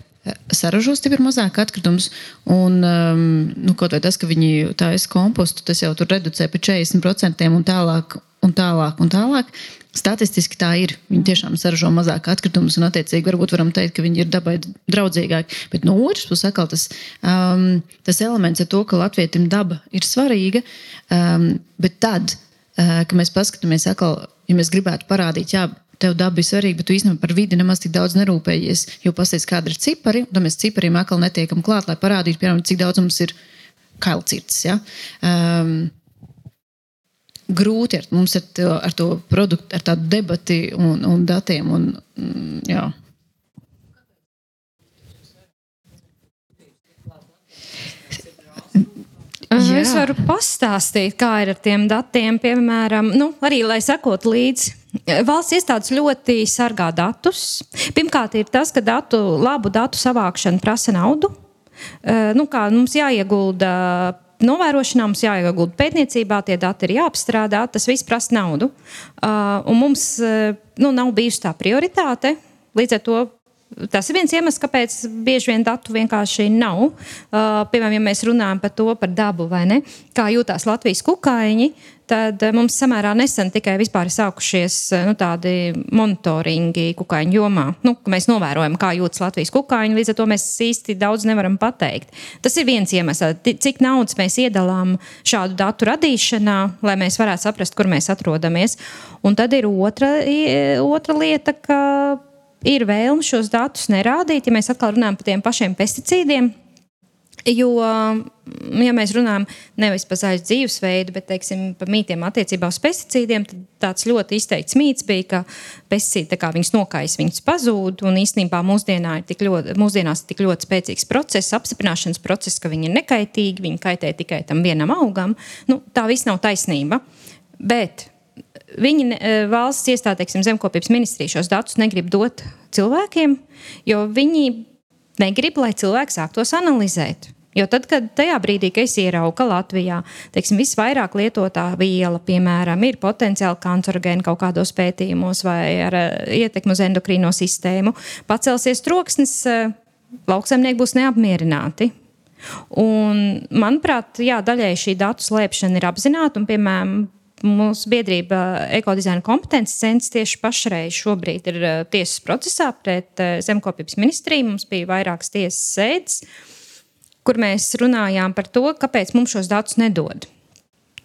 eh, saražo stipri mazāk atkritumus. Un um, nu, kaut vai tas, ka viņi taisa kompostu, tas jau tur reducē par 40% un tālāk. Un tālāk, un tālāk. Statistiski tā ir. Viņi tiešām saražo mazāk atkritumus, un, attiecīgi, varbūt varam teikt, ka viņi ir dabai draudzīgāki. Bet no otras puses, atkal tas, um, tas elements ar to, ka latvietim daba ir svarīga, um, bet tad Eh, ka mēs paskatāmies atkal, ja mēs gribētu parādīt, jā, tev daba ir svarīga, bet tu īstenībā par vidi nemaz tik daudz nerūpējies. Jo pasties, kāda ir cipari, un mēs cipariem atkal netiekam klāt, lai parādītu, piemēram, cik daudz mums ir kailcirts. Ja? Um, grūti ar, mums ar to, ar to produktu, ar tādu debati un, un datiem. Un, mm, jā. Jā. Es varu pastāstīt, kā ir ar tiem datiem, piemēram, nu, arī lai sekot līdzi. Valsts iestādes ļoti sargā datus. Pirmkārt, ir tas, ka datu, labu datu savākšana prasa naudu. Uh, nu, kā mums jāiegulda novērošanā, mums jāiegulda pētniecībā, tie dati ir jāapstrādā, tas viss prasa naudu. Uh, un mums uh, nu, nav bijusi tā prioritāte. Līdz ar to Tas ir viens iemesls, kāpēc bieži vien datu vienkārši nav. Uh, piemēram, ja mēs runājam par to, par dabu vai ne, kā jūtās Latvijas kukaiņi, tad uh, mums samērā nesen tikai ir sākušies uh, nu, tādi monitoringi kukaiņu jomā. Nu, mēs novērojam, kā jūtas Latvijas kukaiņi, līdz ar to mēs īsti daudz nevaram pateikt. Tas ir viens iemesls, cik naudas mēs iedalām šādu datu radīšanā, lai mēs varētu saprast, kur mēs atrodamies. Un tad ir otra, otra lieta, ka ir vēlme šos datus nerādīt, ja mēs atkal runājam par tiem pašiem pesticīdiem. Jo, ja mēs runājam nevis par zaļu dzīvesveidu, bet teiksim, par mītiem attiecībā uz pesticīdiem, tad tāds ļoti izteikts mīts bija, ka pesticīdi viņus nokais, viņus pazūd. Un īstenībā mūsdienā ir tik ļoti, mūsdienās ir tik ļoti spēcīgs process, apstiprināšanas process, ka viņi ir nekaitīgi, viņi kaitē tikai tam vienam augam. Nu, tā viss nav taisnība. Bet viņi e, valsts iestāde, teiksim, zemkopības ministrija šos datus negrib dot cilvēkiem, jo viņi negrib, lai cilvēks sāk tos analizēt. Jo tad, kad tajā brīdī, kad es ieraugu, ka Latvijā teiksim, visvairāk lietotā viela, piemēram, ir potenciāli kancerogēna kaut kādos pētījumos vai ar uh, ietekmi uz endokrīno sistēmu, pacelsies troksnis, uh, lauksaimnieki būs neapmierināti. Un, manuprāt, jā, daļai šī datu slēpšana ir apzināta. Un, piemēram, mūsu biedrība ekodizaina kompetences centrs tieši pašreiz šobrīd ir uh, tiesas procesā pret zemkopības ministriju. Mums bija vairākas tiesas sēdes. Kur mēs runājām par to, kāpēc mums šos datus nedod.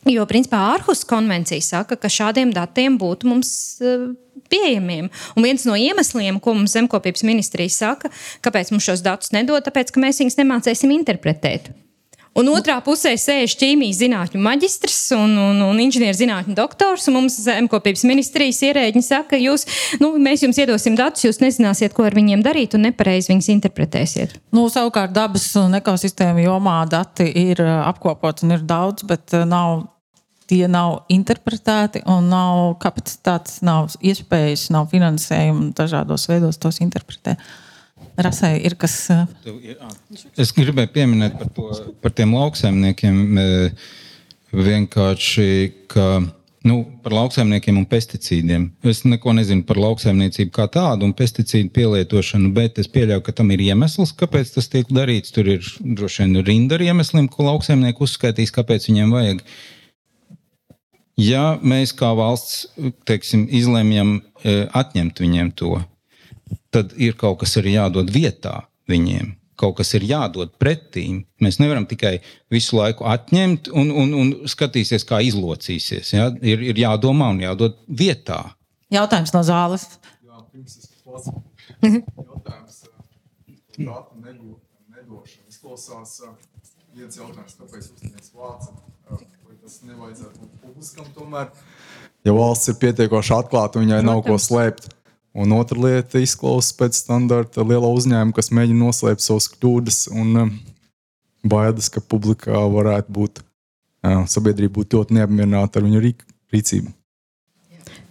Jo, principā, Ārhus konvencija saka, ka šādiem datiem būtu mums pieejamiem. Un viens no iemesliem, ko mums zemkopības ministrija saka, kāpēc mums šos datus nedod, tāpēc, ka mēs viņus nemācīsim interpretēt. Un otrā pusē sēž ķīmijas zinātņu maģistrs un, un, un inženierzinātņu doktors. Un mums zemkopības ministrijas ierēģi saka, jūs, nu, mēs jums iedosim datus, jūs nezināsiet, ko ar viņiem darīt un nepareizi viņus interpretēsiet. Nu, savukārt dabas un ekosistēma jomā dati ir apkopoti un ir daudz, bet nav tie nav interpretēti un nav kapacitātes, nav iespējas, nav finansējuma dažādos veidos tos interpretēt. Rasai ir kas. Es gribēju pieminēt par, to, par tiem lauksaimniekiem. Vienkārši, ka nu, par lauksaimniekiem un pesticīdiem. Es neko nezinu par lauksaimniecību kā tādu un pesticīdu pielietošanu, bet es pieļauju, ka tam ir iemesls, kāpēc tas tiek darīts. Tur ir droši vien rinda ar iemesliem, ko lauksaimnieki uzskaitīs, kāpēc viņiem vajag. Ja mēs kā valsts teiksim, izlemjam atņemt viņiem to, tad ir kaut kas arī jādod vietā viņiem. Kaut kas ir jādod pretī. Mēs nevaram tikai visu laiku atņemt un, un, un skatīties, kā izlocīsies. Ja? Ir, ir jādomā un jādod vietā. Jautājums no zāles. Jā, pirms es klausās. Jautājums datu nedošanu. Izklausās viens jautājums, kāpēc uzņēmējs vāca, vai tas nevajadzētu būt publiskam tomēr. Ja valsts ir pietiekoši atklāta, viņai nav ko slēpt Un otra lieta izklausās pēc standarta liela uzņēmuma, kas mēģina noslēpt savas kļūdas un um, baidas, ka publikā varētu būt jā, sabiedrība būt ļoti neapmierināta ar viņu rīcību.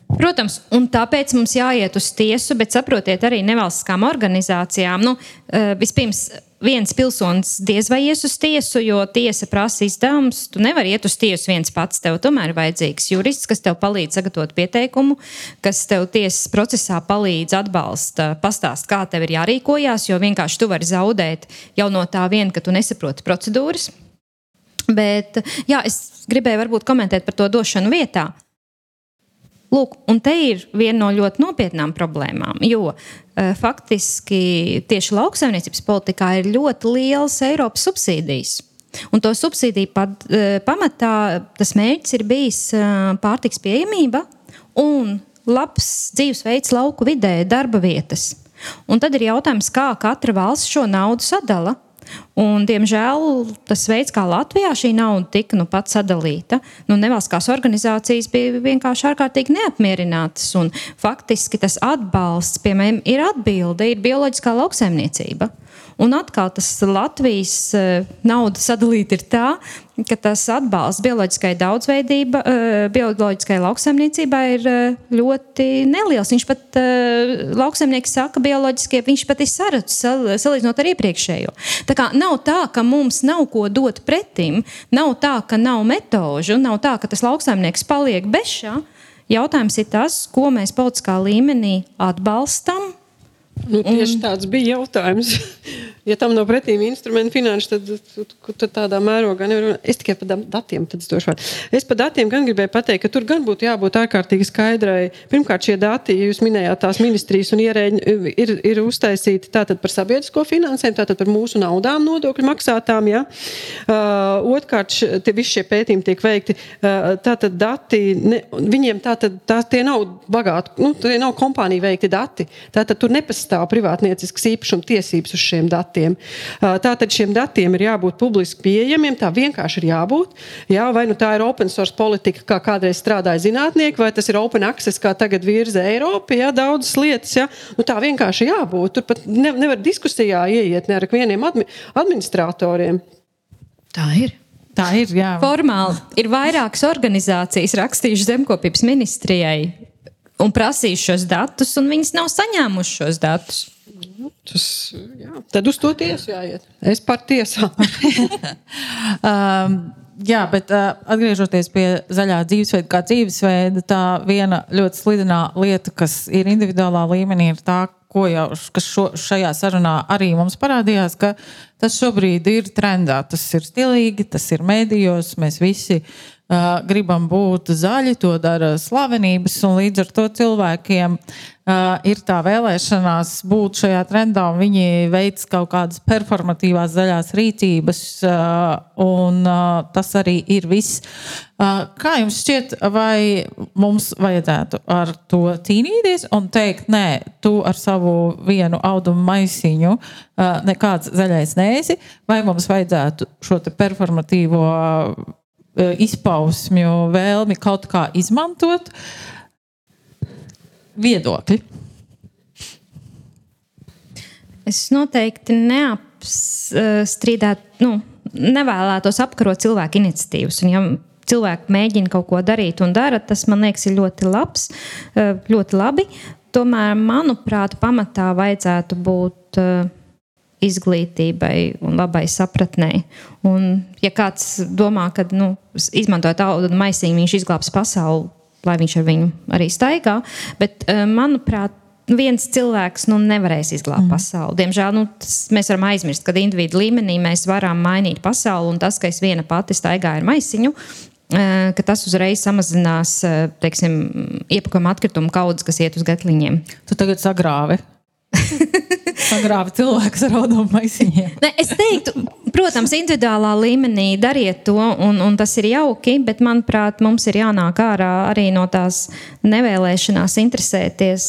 Protams, un tāpēc mums jāiet uz tiesu, bet saprotiet, arī nevalstiskām organizācijām. Nu, eh, vispirms, viens pilsonis diez vai ies uz tiesu, jo tiesa prasa izdevumus. Tu nevari iet uz tiesu viens pats. Tev tomēr ir vajadzīgs jurists, kas tev palīdz sagatavot pieteikumu, kas tev tiesas procesā palīdz atbalsta, pastāst, kā tev ir jārīkojās, jo vienkārši tu vari zaudēt jau no tā vien, ka tu nesaproti procedūras. Bet jā, es gribēju varbūt komentēt par to došanu vietā. Lūk, un te ir viena no ļoti nopietnām problēmām, jo faktiski tieši lauksaimniecības politikā ir ļoti liels Eiropas subsīdijas. Un to subsīdiju pat, uh, pamatā tas mērķis ir bijis uh, pārtiks pieejamība un labs dzīvesveids lauku vidē, darba vietas. Un tad ir jautājums, kā katra valsts šo naudu sadala. Un, diemžēl tas veids, kā Latvijā šī nauda tika nu, pat sadalīta, nu, nevalstiskās organizācijas bija vienkārši ārkārtīgi neapmierinātas. Faktiski tas atbalsts, piemēram, ir atbilde, ir bioloģiskā lauksaimniecība. Un atkal tas Latvijas uh, nauda sadalīta ir tā, ka tas atbalsts bioloģiskai daudzveidībai, uh, bioloģiskai lauksaimniecībai ir uh, ļoti neliels. Viņš pat, lauksaimnieks saka, bioloģiskie, viņš pat ir sarucis salīdzinot ar iepriekšējo. Tā kā nav tā, ka mums nav ko dot pretim, nav tā, ka nav metožu, nav tā, ka tas lauksaimnieks paliek bez šā. Jautājums ir tas, ko mēs politiskā līmenī atbalstam, Nu, tieši un... tāds bija jautājums. *laughs* ja tam nav pretīm instrumenti finanšu, tad, tad, tādā mērogā nevar. Es tikai par datiem došu vārdu. Es par datiem gan gribēju pateikt, ka tur gan būtu jābūt ārkārtīgi skaidrai. Pirmkārt, šie dati, ja jūs minējāt tās ministrijas un ierēģi, ir, ir uztaisīti tātad par sabiedrisko finansējumu, tātad par mūsu naudām nodokļu maksātām. Ja? Uh, Otrkārt, tie visi šie pētījumi tiek veikti. Uh, tātad dati, ne, viņiem tātad tā, tie nav bagāti, nu, tie nav kompānija veikti dati. Tātad tur nepastāv privātniecisks īpašuma tiesības uz šiem datiem. Tātad šiem datiem ir jābūt publiski pieejamiem, tā vienkārši ir jābūt. Jā, vai nu tā ir open source politika, kā kādreiz strādāja zinātnieki, vai tas ir open access, kā tagad virza Eiropa, jā, daudzas lietas. Jā. Nu, tā vienkārši jābūt. Tur pat ne, nevar diskusijā ieiet ne ar vieniem admi administratoriem. Tā ir. Tā ir. Jā. Formāli ir vairākas organizācijas rakstījušas zemkopības ministrijai un prasījuši šos datus, un viņas nav saņēmušas šos datus. Tas, jā. Tad uz to tiesu jāiet. Es par tiesām. *laughs* um, jā, bet uh, atgriežoties pie zaļā dzīvesveida, kā dzīvesveida, tā viena ļoti slidenā lieta, kas ir individuālā līmenī, ir tā, ko jau šo, šajā sarunā arī mums parādījās, ka tas šobrīd ir trendā. Tas ir stilīgi, tas ir mēdījos, mēs visi uh, gribam būt zaļi, to dara slavenības, līdz ar to cilvēkiem ir tā vēlēšanās būt šajā trendā, un viņi veic kaut kādas performatīvās zaļās rīcības, un tas arī ir viss. Kā jums šķiet, vai mums vajadzētu ar to cīnīties un teikt, nē, tu ar savu vienu audumu maisiņu nekāds zaļais nēsi, vai mums vajadzētu šo performatīvo izpausmju vēlmi kaut kā izmantot viedokļi. Es noteikti neapstrīdētu, nu, nevēlētos apkarot cilvēku iniciatīvas. Un, ja cilvēki mēģina kaut ko darīt un dara, tas man liekas, ir ļoti labs, ļoti labi. Tomēr, manuprāt, pamatā vajadzētu būt izglītībai un labai sapratnei. Un, ja kāds domā, ka nu, izmantojot audu maisiņu, viņš izglābs pasauli, lai viņš ar viņu arī staigā, bet eh, manuprāt, viens cilvēks nu, nevarēs izglābt mm. pasauli. Diemžēl nu, tas, mēs varam aizmirst, ka individu līmenī mēs varam mainīt pasauli, un tas, ka es viena pati staigāju ar maisiņu, eh, ka tas uzreiz samazinās eh, teiksim, iepakojuma atkritumu kaudzes, kas iet uz gatliņiem. Tu tagad sagrāvi. *laughs* Sagrāvi cilvēks ar audumu maisiņiem. Ne, es teiktu, protams, individuālā līmenī dariet to, un, un tas ir jauki, bet, manuprāt, mums ir jānāk ārā arī no tās nevēlēšanās interesēties.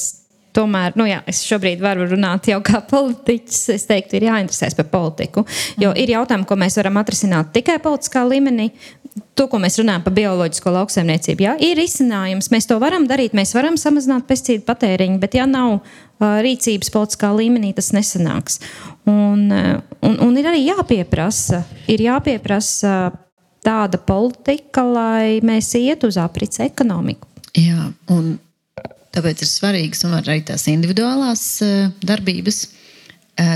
Tomēr, nu jā, es šobrīd varu runāt jau kā politiķis. Es teiktu, ir jāinteresēs par politiku. Jo ir jautājumi, ko mēs varam atrisināt tikai politiskā līmenī, to, ko mēs runājam par bioloģisko lauksaimniecību, jā, ir izcinājums. Mēs to varam darīt, mēs varam samazināt pesticīdu patēriņu, bet ja nav rīcības politiskā līmenī, tas nesanāks. Un, un, un ir arī jāpieprasa, ir jāpieprasa tāda politika, lai mēs ietu uz aprits ekonomiku. Jā, un tāpēc ir svarīgas arī tās individuālās darbības,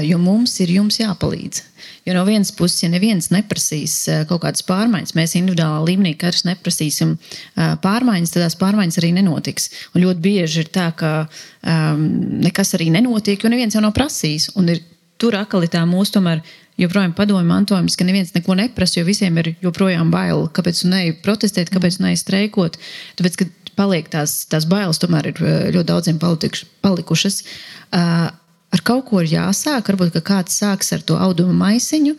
jo mums ir jums jāpalīdz. Jo no vienas puses, ja neviens neprasīs eh, kaut kādas pārmaiņas, mēs individuālā līmenī katrs neprasīsim eh, pārmaiņas, tad tās pārmaiņas arī nenotiks. Un ļoti bieži ir tā, ka um, nekas arī nenotiek, jo neviens jau nav prasījis. Un ir tur akali tā mūsu tomēr joprojām padomju mantojums, ka neviens neko neprasa, jo visiem ir joprojām bail. Kāpēc ne protestēt, kāpēc ne streikot? Tāpēc, ka paliek tās, tās bailes, tomēr ir eh, ļoti daudziem palikušas. Uh, ar kaut ko ir jāsāk. Varbūt kāds sāks ar to auduma maisiņu,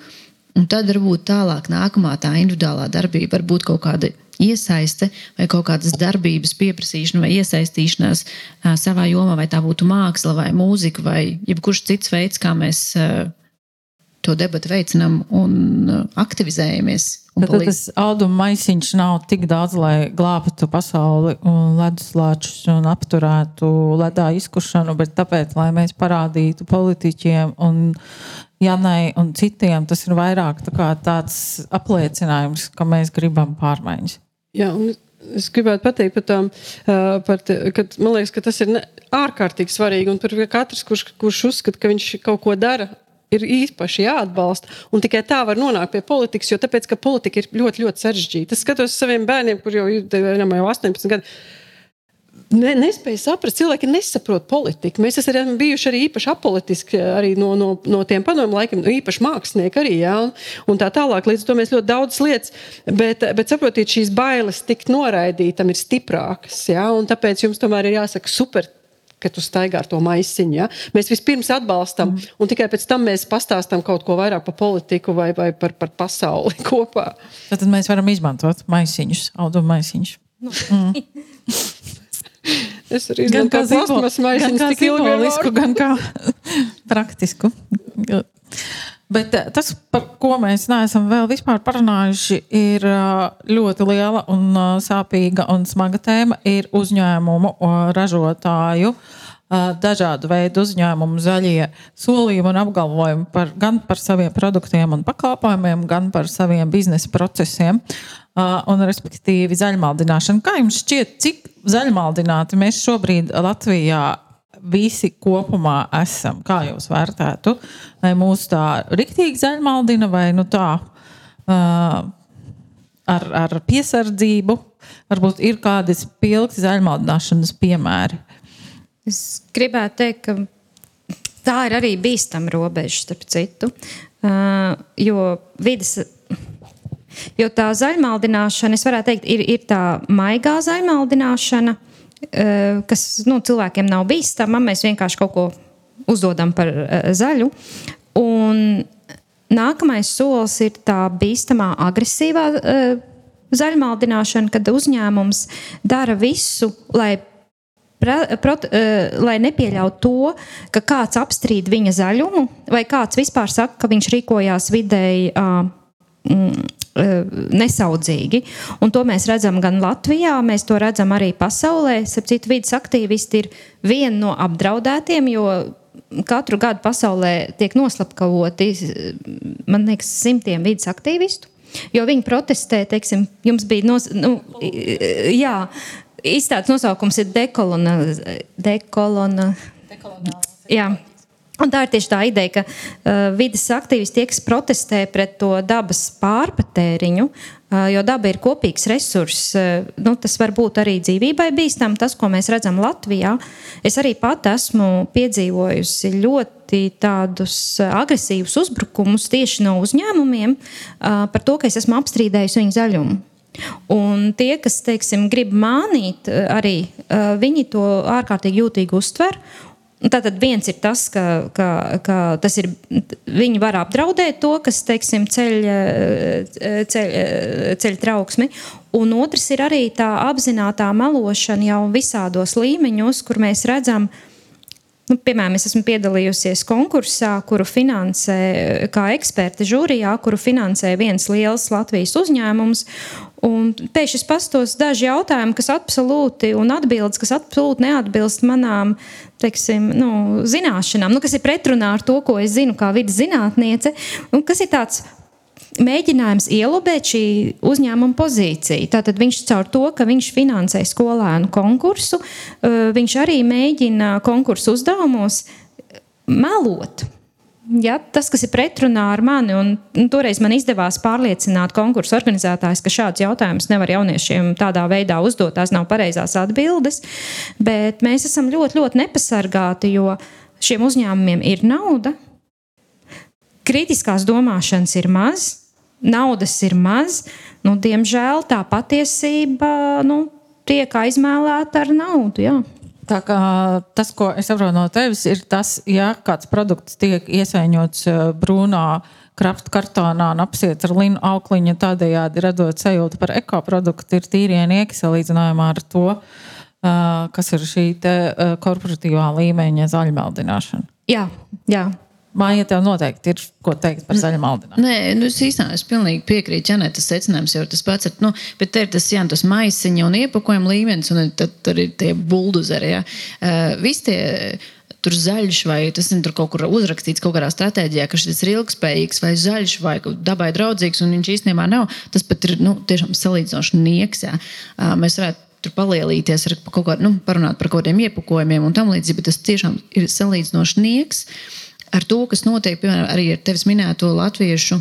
un tad varbūt tālāk nākamā tā individuālā darbība var būt kaut kāda iesaiste vai kaut kādas darbības pieprasīšana vai iesaistīšanās savā jomā, vai tā būtu māksla vai mūzika vai jebkurš cits veids, kā mēs to debatu veicinām un uh, aktivizējamies. Tad, tad tas auduma maisiņš nav tik daudz, lai glābtu pasauli un leduslāčus un apturētu ledā izkušanu, bet tāpēc, lai mēs parādītu politiķiem un Janai un citiem, tas ir vairāk tā tāds apliecinājums, ka mēs gribam pārmaiņas. Jā, un Es gribētu pateikt par tām, par te, kad, man liekas, ka tas ir ne, ārkārtīgi svarīgi. Un par katrs, kurš, kurš uzskata, ka viņš kaut ko dara ir īpaši jāatbalsta. Un tikai tā var nonākt pie politikas, jo tāpēc, politika ir ļoti, ļoti sarežģīta. Es skatos saviem bērniem, kuriem jau ir jau 18 gadi. Ne, nespēja saprast, cilvēki nesaprot politiku. Mēs esam bijuši arī īpaši apolitiski arī no, no, no tiem padomu laikiem, no īpaši mākslinieki arī. Ja, un, un tā tālāk, līdz ar to mēs ļoti daudz lietas, bet, bet saprotiet, šīs bailes tikt noraidītam ir stiprākas. Ja, tāpēc jums tomēr ir jāsaka super ka tu staigā ar to maisiņu. Ja? Mēs vispirms atbalstam, mm. un tikai pēc tam mēs pastāstām kaut ko vairāk par politiku vai, vai par, par pasauli *laughs* kopā. Tad mēs varam izmantot maisiņus, audumu maisiņus. Nu. Mm. Es arī zinu, kā plasmas maisiņus, gan kā simbolisku, gan kā *laughs* praktisku. Bet eh, tas, par ko mēs neesam vēl vispār parunājuši, ir eh, ļoti liela un eh, sāpīga un smaga tēma. Ir uzņēmumu ražotāju, dažādu veidu uzņēmumu zaļie solījumi un apgalvojumi par, gan par saviem produktiem un pakalpojumiem, gan par saviem biznesa procesiem. Un, respektīvi, zaļmaldināšana. Kā jums šķiet, cik zaļmaldināti mēs šobrīd Latvijā visi kopumā esam? Kā jūs vērtētu? Vai mūs tā riktīgi zaļmaldina vai nu tā uh, ar, ar piesardzību? Varbūt ir kādi spilgti zaļmaldināšanas piemēri. Es gribētu teikt, ka tā ir arī bīstama robeža, starp citu. Uh, jo vidas Jo tā zaļmaldināšana, es varētu teikt, ir, ir tā maigā zaļmaldināšana, Eh, kas nu, cilvēkiem nav bīstama. Mēs vienkārši kaut ko uzdodam par eh, zaļu. Un nākamais solis ir tā bīstamā, agresīvā eh, zaļmaldināšana, kad uzņēmums dara visu, lai Prot, lai nepieļautu to, ka kāds apstrīd viņa zaļumu, vai kāds vispār saka, ka viņš rīkojās vidēji uh, Eh, nesaudzīgi. Un to mēs redzam gan Latvijā, mēs to redzam arī pasaulē. Sapratu, vidas aktīvisti ir viena no apdraudētiem, jo katru gadu pasaulē tiek noslapkavoti, man liekas, simtiem vidas aktīvistu. Jo viņi protestē, teiksim, jums bija nos, nu, jā, izstādes nosaukums ir dekolona, dekolona, jā, Un tā ir tieši tā ideja, ka uh, vidas aktīvisti tie, kas protestē pret to dabas pārpatēriņu, uh, jo daba ir kopīgs resurss. Uh, nu, tas var būt arī dzīvībai bīstami, tas, ko mēs redzam Latvijā. Es arī pat esmu piedzīvojusi ļoti tādus agresīvus uzbrukumus tieši no uzņēmumiem uh, par to, ka es esmu apstrīdējusi viņu zaļumu. Un tie, kas teiksim, grib mānīt, arī viņi to ārkārtīgi jūtīgi uztver. Tātad viens ir tas, ka, ka, ka tas ir, viņi var apdraudēt to, kas teiksim, ceļ, ceļ, ceļ trauksmi. Un otrs ir arī tā apzināta melošana jau visādos līmeņos, kur mēs redzam, nu, piemēram, es esmu piedalījusies konkursā, kuru finansē kā eksperte žūrijā, kuru finansē viens liels Latvijas uzņēmums. Un pēkšņi es pastos daži jautājumi, kas absolūti, un atbildes, kas absolūti neatbilst manām teiksim, nu, zināšanām, nu, kas ir pretrunā ar to, ko es zinu kā vidas zinātniece, un kas ir tāds mēģinājums ielobēt šī uzņēmuma pozīciju. Tātad viņš caur to, ka viņš finansē skolēnu konkursu, viņš arī mēģina konkursu uzdevumos melot. Ja, tas, kas ir pretrunā ar mani, un, un toreiz man izdevās pārliecināt konkursu organizētājus, ka šāds jautājums nevar jauniešiem tādā veidā uzdot, tās nav pareizās atbildes. Bet mēs esam ļoti, ļoti nepasargāti, jo šiem uzņēmumiem ir nauda, kritiskās domāšanas ir maz, naudas ir maz. Nu, diemžēl tā patiesība nu, tiek aizmēlēta ar naudu. Jā. Tā kā tas, ko es saprotu no tevis, ir tas, ja kāds produkts tiek iesaiņots eh, brūnā krafta kartonā un apsiets ar linu aukliņu, tādējādi radot sajūtu par ekoproduktu, ir tīrienieki salīdzinājumā ar to, eh, kas ir šī eh, korporatīvā līmeņa zaļmeldināšana. Jā, jā. Māja, tev noteikti ir ko teikt par zaļu maldināšanu. Nē, nu, es īstenībā es pilnīgi piekrītu Janētas secinājums, jo tas pats ir, nu, bet te ir tas, jā, tas maisiņa un iepakojuma līmenis, un tad, tad ir tie buldozeri, jā. Uh, visi tie tur zaļš, vai tas ir kaut kur uzrakstīts kaut kādā stratēģijā, ka šis ir ilgspējīgs, vai zaļš, vai dabai draudzīgs, un viņš īstenībā nav. Tas pat ir nu, tiešām salīdzinoši nieks. Jā. Uh, mēs varētu tur palielīties ar kaut kādu, nu, parunāt par kaut kādiem iepakojumiem un tam līdzīgi, bet tas tiešām ir salīdzinoši nieks. Uh, ar to, kas notiek, piemēram, arī ar tevis minēto latviešu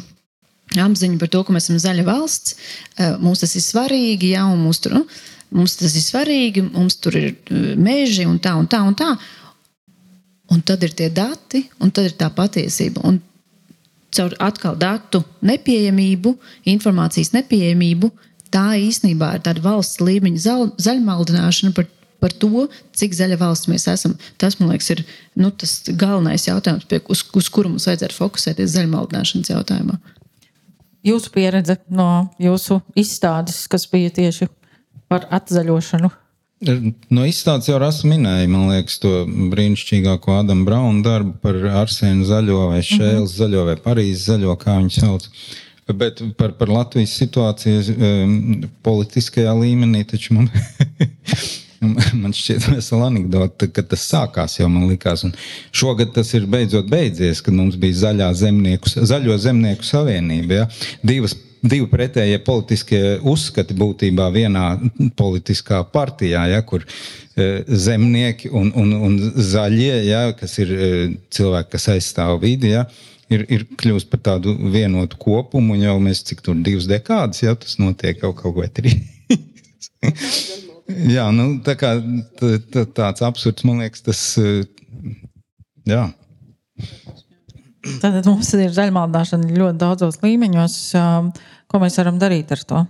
apziņu par to, ka mēs esam zaļa valsts. Eh, mums tas ir svarīgi, un mums, tur, nu, mums tas ir svarīgi, mums tur ir eh, meži un tā un tā un tā. Un tad ir tie dati, un tad ir tā patiesība. Un caur atkal datu nepieejamību, informācijas nepieejamību, tā īstenībā ir tāda valsts līmeņa zaļmaldināšana par par to, cik zaļa valsts mēs esam. Tas, man liekas, ir nu, tas galvenais jautājums, pie, uz, uz kuru mums vajadzētu fokusēties zaļmaldināšanas jautājumā. Jūsu pieredze no jūsu izstādes, kas bija tieši par atzaļošanu. No izstādes jau Rasa minēja, man liekas, to brīnišķīgāko Adamu Braunu darbu par Arsēnu zaļo vai Šēlu mm -hmm. zaļo vai Parīzes zaļo, kā viņi sauc. Bet par, par Latvijas situāciju um, politiskajā līmenī taču man, *laughs* *laughs* man šķiet vesela anekdote, ka tas sākās jau man likās. Un šogad tas ir beidzot beidzies, kad mums bija zaļā zemnieku, zaļo zemnieku savienība. Ja? Divas divi pretējie politiskie uzskati būtībā vienā politiskā partijā, ja, kur e, zemnieki un, un, un zaļie, ja, kas ir e, cilvēki, kas aizstāv vidi, ja, ir, ir kļuvusi par tādu vienotu kopumu. Jau mēs cik tur divas dekādas jau tas notiek kaut, kaut vai trīs. *laughs* *laughs* jā, nu, tā kā, tā, tā, tāds absurds, man liekas, tas. E, jā. Tātad mums ir zaļmaldāšana ļoti daudzos līmeņos. Ko mēs varam darīt ar to?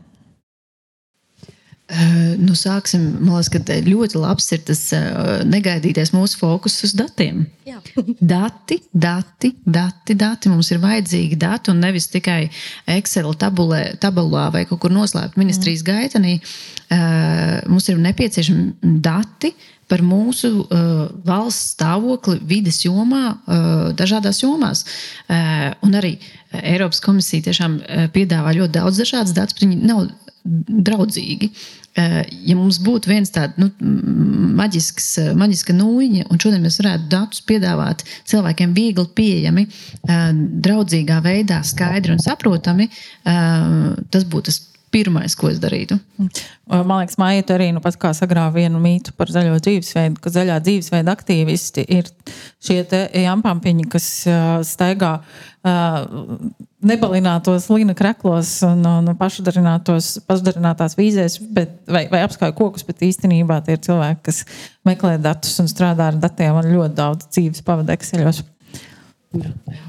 Uh, nu, sāksim, man liekas, ka ļoti labs ir tas uh, negaidītais mūsu fokus uz datiem. Jā. *laughs* dati, dati, dati, dati. Mums ir vajadzīgi dati un nevis tikai Excel tabulē, tabulā vai kaut kur noslēpt ministrijas mm. gaitenī. Uh, mums ir nepieciešami dati, par mūsu uh, valsts stāvokli vides jomā, uh, dažādās jomās. Uh, un arī Eiropas komisija tiešām piedāvā ļoti daudz dažādas datus, bet viņi nav draudzīgi. Eh, ja mums būtu viens tāds nu, maģisks, maģiska nūjiņa, un šodien mēs varētu datus piedāvāt cilvēkiem viegli pieejami, eh, draudzīgā veidā, skaidri un saprotami, eh, tas būtu tas pirmais, ko es darītu. Man liekas, Maija arī nu, pat kā sagrāva vienu mītu par zaļo dzīvesveidu, ka zaļā dzīvesveida aktīvisti ir šie jampampiņi, kas uh, staigā uh, nebalinātos līna kreklos un, un pašdarinātās vīzēs, bet, vai, vai apskauj kokus, bet īstenībā tie ir cilvēki, kas meklē datus un strādā ar datiem un ļoti daudz dzīves pavada Exceļos.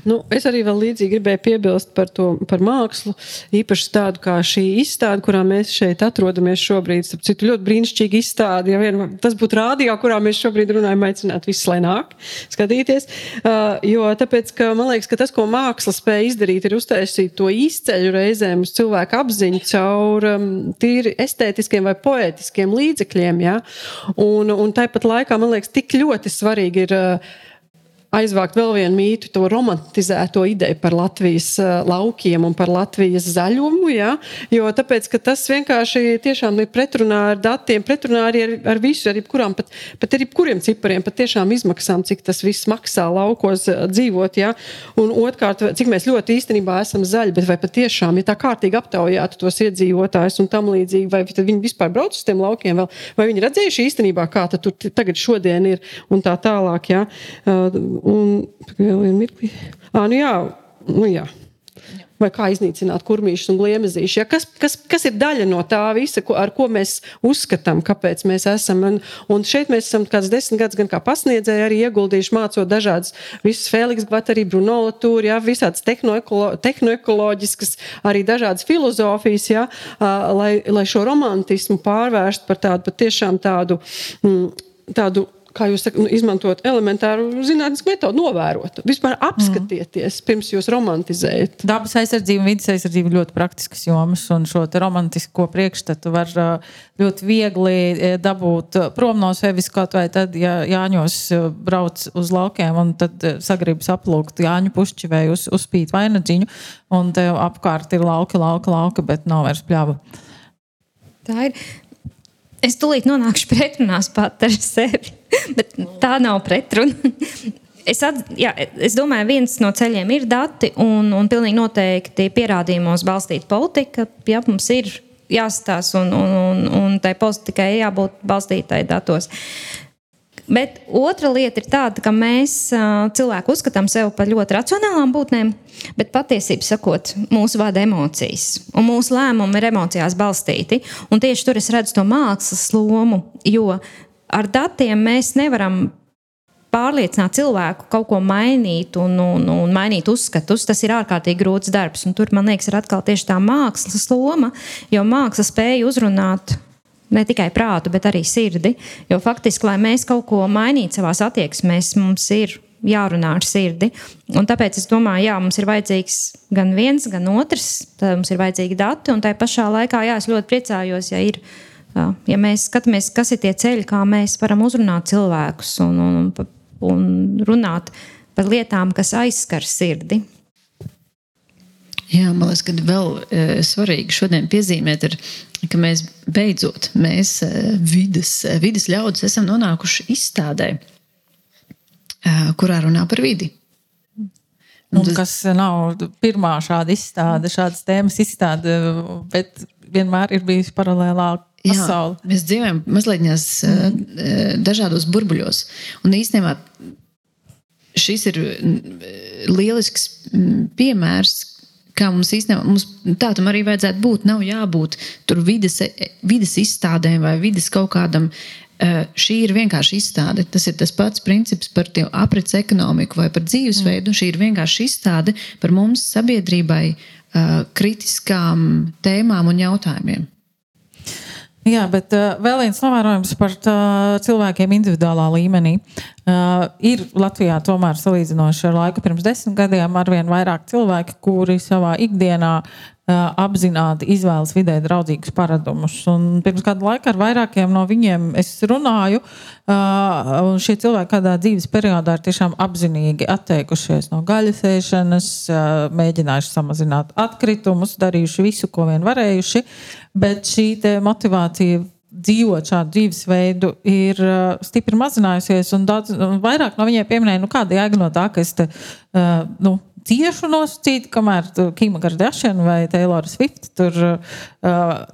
Nu, es arī vēl līdzīgi gribēju piebilst par, to, par mākslu. Īpaši tādu kā šī izstāde, kurā mēs šeit atrodamies šobrīd. Citu ļoti brīnišķīgi izstāde. Ja vien, tas būtu rādio, kurā mēs šobrīd runājam, aicināt visus, lai nāk skatīties. Uh, jo tāpēc, ka man liekas, ka tas, ko māksla spēja izdarīt, ir uztaisīt to izceļu reizēm uz cilvēku apziņu caur um, tīri estētiskiem vai poētiskiem līdzekļiem. Ja? Un, un tāpat laikā man liekas, tik ļoti svarīgi ir. Uh, aizvākt vēl vienu mītu, to romantizēto ideju par Latvijas uh, laukiem un par Latvijas zaļumu. Ja? Jo tāpēc, tas vienkārši ir pretrunā ar datiem, pretrunā arī ar, ar visu, ar jebkurām, pat, pat ar jebkuriem cipariem, pat tiešām izmaksām, cik tas viss maksā laukos uh, dzīvot. Ja? Un otrkārt, cik mēs ļoti īstenībā esam zaļi, bet vai patiešām, ja tā kārtīgi aptaujātu tos iedzīvotājus un tam līdzīgi, vai viņi vispār brauc uz tiem laukiem vēl, vai viņi redzējuši īstenībā, kā tur tagad šodien ir un tā tālāk. Ja? Un vēl vienu mirkli. À, nu jā, nu jā. Vai kā iznīcināt kurmīšus un gliemezīšus. Ja? Kas, kas, kas ir daļa no tā visa, ko, ar ko mēs uzskatām, kāpēc mēs esam? Un, un šeit mēs esam kāds desmit gadus gan kā pasniedzēji arī ieguldījuši mācot dažādas, visas Feliks Gvatarī, Bruno Latūri, ja? visādas tehnoekoloģiskas, arī dažādas filozofijas, ja? lai, lai šo romantismu pārvērst par tādu patiešām tādu, mm, tādu kā jūs sakat, nu, izmantot elementāru zinātnisku metodu, novērot. Vispār apskatieties, mm. pirms jūs romantizējat. Dabas aizsardzība un vidas aizsardzība ir ļoti praktiskas jomas, un šo romantisko priekšstatu var ļoti viegli dabūt prom no sevis. Kaut vai tad, ja Jāņos brauc uz laukiem un tad sagribas aplūgt Jāņu pušķi vai uz, uzspīt vainagdziņu, un apkārt ir lauka, lauka, lauka, bet nav vairs pļava. Tā ir Es tūlīt nonākšu pretrunās pat ar sevi, *laughs* bet tā nav pretruna. *laughs* Es, at, jā, es domāju, viens no ceļiem ir dati, un, un pilnīgi noteikti pierādījumos balstīta politika. Jā, mums ir jāstāsta, un, un, un, un tai politikai jābūt balstītai datos. Bet otra lieta ir tāda, ka mēs cilvēki uzskatām sevi par ļoti racionālām būtnēm, bet patiesībā sakot, mūsu vada emocijas. Un mūsu lēmumi ir emocijās balstīti. Un tieši tur es redzu to mākslas lomu, jo ar datiem mēs nevaram pārliecināt cilvēku kaut ko mainīt un, un, un mainīt uzskatus, tas ir ārkārtīgi grūts darbs. Un tur, man liekas, ir atkal tieši tā mākslas loma, jo māksla spēja uzrunāt ne tikai prātu, bet arī sirdi. Jo faktiski, lai mēs kaut ko mainītu savā attieksmēs, mums ir jārunā ar sirdi. Un tāpēc es domāju, jā, mums ir vajadzīgs gan viens, gan otrs. Tad mums ir vajadzīgi dati, un tā pašā laikā jā, es ļoti priecājos, ja ir ja mēs skatāmies, kas ir tie ceļi, kā mēs varam uzrunāt cilvēkus un, un, un runāt par lietām, kas aizskar sirdi. Jā, man liekas, ka vēl e, svarīgi šodien piezīmēt, ir, ka mēs beidzot, mēs e, vidas, e, vidas ļaudis, esam nonākuši izstādē, e, kurā runā par vidi. Un tas... Kas nav pirmā šāda izstāde, šādas tēmas izstāde, bet vienmēr ir bijusi paralēlā pasaule. Jā, mēs dzīvojam mazliet mm. dažādos burbuļos. Un īstenībā šis ir lielisks piemērs, kā mums īstenībā mums, tā tam arī vajadzētu būt. Nav jābūt tur vides, vides izstādēm vai vides kaut kādam. Šī ir vienkārši izstāde. Tas ir tas pats princips par aprits ekonomiku vai par dzīvesveidu. Mm. Šī ir vienkārši izstāde par mums sabiedrībai kritiskām tēmām un jautājumiem. Jā, bet uh, vēl viens novērojums par tā, cilvēkiem individuālā līmenī. Uh, ir Latvijā tomēr salīdzinoši ar laiku pirms desmit gadiem arvien vairāk cilvēki, kuri savā ikdienā apzināti izvēlas vidē draudzīgus paradumus. Un pirms kāda laika ar vairākiem no viņiem es runāju, un šie cilvēki kādā dzīves periodā ir tiešām apzinīgi atteikušies no gaļas ēšanas, mēģinājuši samazināt atkritumus, darījuši visu, ko vien varējuši, bet šī motivācija dzīvot šādu dzīvesveidu ir uh, stipri mazinājusies. Daudz, vairāk no viņiem pieminēja, nu, kāda jēga no tā, ka es te, uh, nu, ciešu nosacīti, kamēr Kima Kardashian vai Taylor Swift tur uh,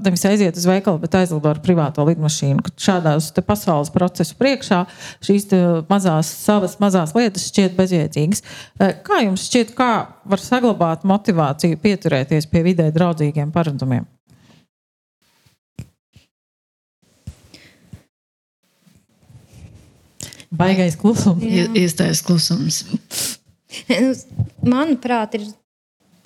nevis aiziet uz veikalu, bet aizlido ar privāto lidmašīnu. Šādās pasaules procesu priekšā šīs mazās, savas mazās lietas šķiet bezjēdzīgas. Uh, kā jums šķiet, kā var saglabāt motivāciju pieturēties pie vidē draudzīgiem paradumiem? Baigais klusums. Iestājas klusums. Nu, *laughs* manuprāt, ir.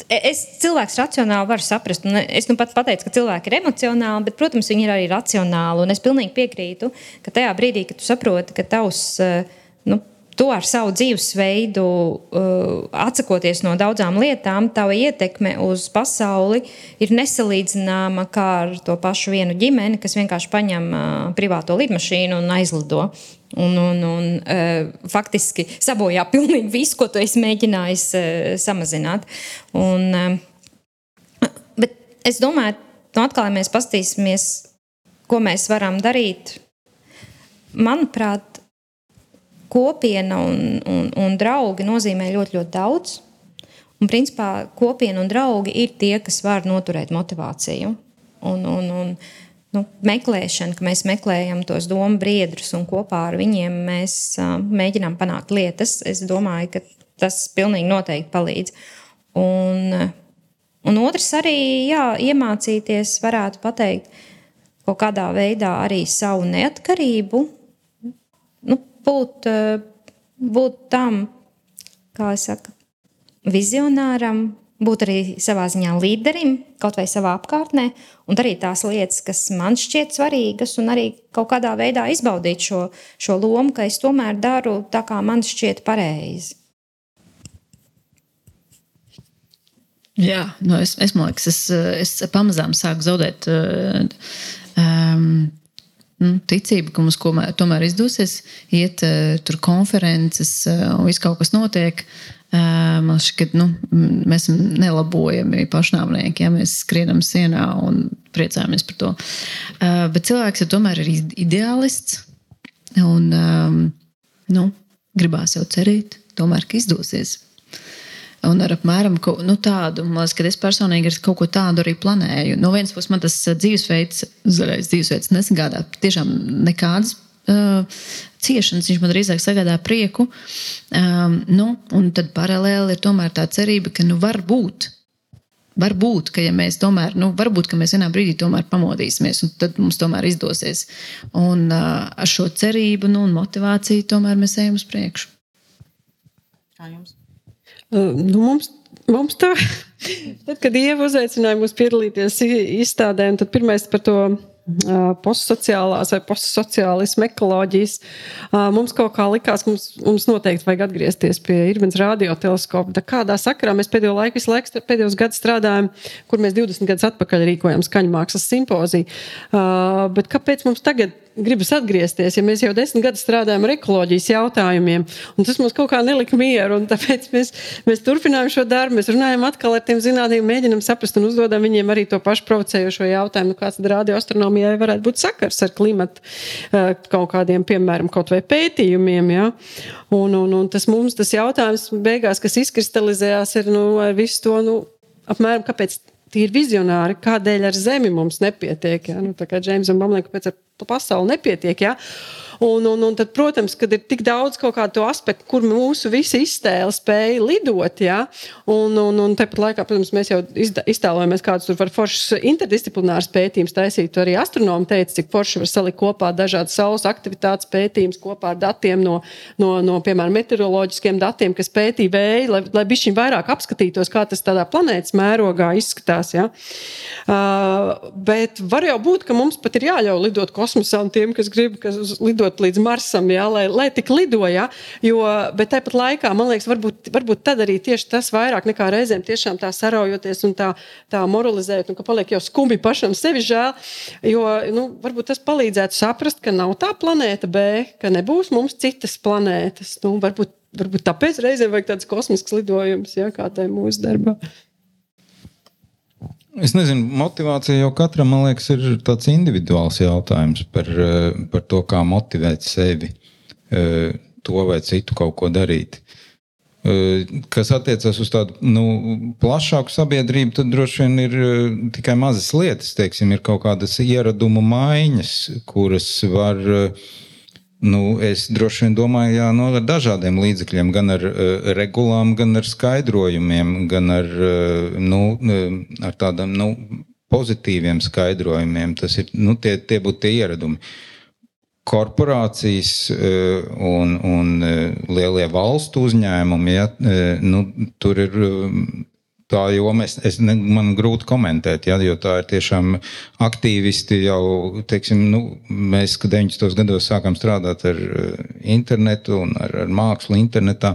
E, es cilvēks racionāli varu saprast. Es nu pat pateicu, ka cilvēki ir emocionāli, bet, protams, viņi ir arī racionāli. Un es pilnīgi piekrītu, ka tajā brīdī, kad tu saproti, ka tavs e, nu, tu ar savu dzīvesveidu, uh, atsakoties no daudzām lietām, tava ietekme uz pasauli ir nesalīdzināma ar to pašu vienu ģimeni, kas vienkārši paņem privāto lidmašīnu un aizlido. Un, un, un uh, faktiski sabojā pilnīgi visu, ko tu esi mēģinājis uh, samazināt. Un, uh, bet es domāju, nu, atkal, ja mēs paskatīsimies, ko mēs varam darīt, manuprāt, kopiena un, un, un draugi nozīmē ļoti, ļoti daudz. Un, principā, kopiena un draugi ir tie, kas var noturēt motivāciju. Un, un, un, nu, meklēšana, ka mēs meklējam tos domu briedrus un kopā ar viņiem mēs uh, mēģinām panākt lietas. Es domāju, ka tas pilnīgi noteikti palīdz. Un, un otrs arī jā, iemācīties, varētu pateikt, kaut kādā veidā arī savu neatkarību būt, eh, būt tam, kā es saku, vizionāram, būt arī savā ziņā līderim, kaut vai savā apkārtnē, un darīt tās lietas, kas man šķiet svarīgas, un arī kaut kādā veidā izbaudīt šo, šo lomu, ka es tomēr daru tā, kā man šķiet pareizi. Jā, nu es, es, liekas, es, es pamazām sāku zaudēt um, ticība, ka mums komēr, tomēr izdosies iet uh, tur konferences uh, un viss kaut kas notiek. Uh, man šķiet, ka nu, mēs esam nelabojami pašnāvnieki, ja mēs skrienam sienā un priecājamies par to. Bet cilvēks ir tomēr ir ideālists un nu, gribās jau cerēt, tomēr, ka izdosies. Un ar apmēram nu, tādu, liekas, ka es personīgi kaut ko tādu arī planēju. No vienas puses, man tas dzīvesveids, zaļais dzīvesveids, nesagādā tiešām nekādas uh, ciešanas. Viņš man drīzāk sagādā prieku. Um, nu, un tad paralēli ir tomēr tā cerība, ka nu, var būt. Varbūt, ka ja mēs tomēr, nu, varbūt, ka mēs vienā brīdī tomēr pamodīsimies, un tad mums tomēr izdosies. Un uh, ar šo cerību nu, un motivāciju tomēr mēs ejam uz priekšu. Kā jums? Nu, mums, mums tā, *laughs* tad, kad Ieva uzaicināja mūs piedalīties izstādē, tad pirmais par to postsociālās vai postsociālisma ekoloģijas. Mums kaut kā likās, ka mums, mums noteikti vajag atgriezties pie Irvins radioteleskopa. Kādā sakarā mēs pēdējo laiku, visu laiku, pēdējos gadus strādājam, kur mēs 20 gadus atpakaļ rīkojam skaņmākslas simpoziju. Bet kāpēc mums tagad gribas atgriezties, ja mēs jau desmit gadus strādājam ar ekoloģijas jautājumiem. Tas mums kaut kā nelika mieru, un tāpēc mēs, mēs turpinājām šo darbu. Mēs runājam atkal ar tiem zinātniekiem, mēģinam saprast un uzdodam viņiem arī to pašu provocējošo jautājumu, nu, kāds radioastronomijai varētu būt sakars ar klimatu kaut kādiem, piemēram, kaut vai pētījumiem. Ja? Un, un, un tas mums tas jautājums beigās, kas izkristalizējās, ir nu, ar visu to, nu, apmēram, kāpēc tīri vizionāri, kādēļ ar Zemi mums nepietiek. Ja? Nu, tā kā Džeimsam Bamlēm, kāpēc ar pasauli nepietiek. Ja? Un, un, un tad, protams, kad ir tik daudz kaut kādu aspektu, kur mūsu visi iztēle spēja lidot, ja? un, un, un tāpat laikā, protams, mēs jau iztēlojamies, kādus tur var foršas interdisciplinārus pētījumus taisīt. Arī astronomi teica, cik forši var salikt kopā dažādas saules aktivitātes pētījumus kopā ar datiem no, no, no piemēram, meteoroloģiskiem datiem, kas pētīja vēju, lai, lai bišķiņ vairāk apskatītos, kā tas tādā planētas mērogā izskatās. Ja? Uh, bet var jau būt, ka mums pat ir jāļauj lidot kosmosā un tiem, kas grib kas lidot lidot līdz Marsam, jā, lai, lai tik lidoja. Jo, bet tāpat laikā, man liekas, varbūt, varbūt tad arī tieši tas vairāk nekā reizēm tiešām tā saraujoties un tā, tā moralizējot, un ka paliek jau skumji pašam sevi žēl. Jo nu, varbūt tas palīdzētu saprast, ka nav tā planēta B, ka nebūs mums citas planētas. Nu, varbūt, varbūt tāpēc reizēm vajag tāds kosmisks lidojums, ja, kā ir mūsu darbā. Es nezinu, motivācija jau katram, man liekas, ir tāds individuāls jautājums par, eh, par to, kā motivēt sevi eh, to vai citu kaut ko darīt. Eh, kas attiecas uz tādu nu, plašāku sabiedrību, tad droši vien ir tikai mazas lietas. Teiksim, ir kaut kādas ieradumu maiņas, kuras var uh, Nu, es droši vien domāju, jā, no, nu, ar dažādiem līdzekļiem, gan ar uh, regulām, gan ar skaidrojumiem, gan ar, uh, nu, uh, ar tādiem nu, pozitīviem skaidrojumiem. Tas ir, nu, tie, tie būtu tie ieradumi. Korporācijas uh, un, un lielie valstu uzņēmumi, ja, uh, nu, tur ir. Uh, tā joma, es, es ne, man grūti komentēt, ja, jo tā ir tiešām aktīvisti jau, teiksim, nu, mēs, kad 90. gados sākām strādāt ar eh, internetu un ar, ar mākslu internetā,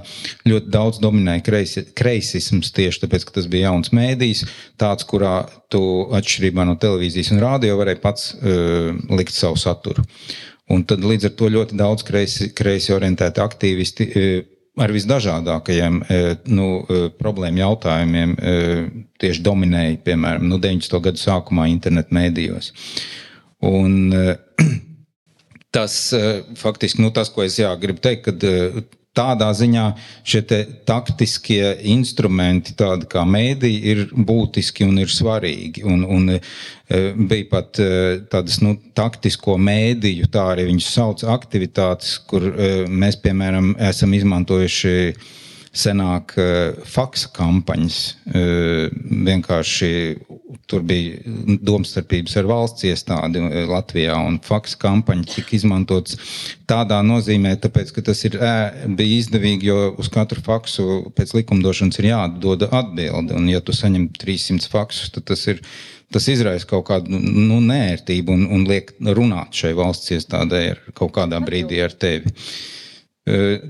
ļoti daudz dominēja kreisi, kreisisms tieši tāpēc, ka tas bija jauns mēdījis, tāds, kurā tu atšķirībā no televīzijas un rādio varēji pats uh, likt savu saturu. Un tad līdz ar to ļoti daudz kreisi, kreisi orientēti aktīvisti uh, ar visdažādākajiem e, nu, e, problēmu jautājumiem e, tieši dominēja, piemēram, nu, 90. gadu sākumā internetu mēdījos. Un, *clears throat* tas faktiski, nu, tas, ko es jā, gribu teikt, kad tādā ziņā šie taktiskie instrumenti, tādi kā mēdī, ir būtiski un ir svarīgi. Un, un e, bija pat e, tādas nu, taktisko mēdīju, tā arī viņas sauc, aktivitātes, kur e, mēs, piemēram, esam izmantojuši senāk faksa kampaņas. Vienkārši tur bija domstarpības ar valsts iestādi Latvijā, un faksa kampaņa tika izmantotas tādā nozīmē, tāpēc, ka tas ir, bija izdevīgi, jo uz katru faksu pēc likumdošanas ir jādod atbildi. Un, ja tu saņem 300 faksus, tad tas ir. Tas izraisa kaut kādu nu, nērtību un, un liek runāt šai valsts iestādē ar kaut kādā brīdī ar tevi. Uh,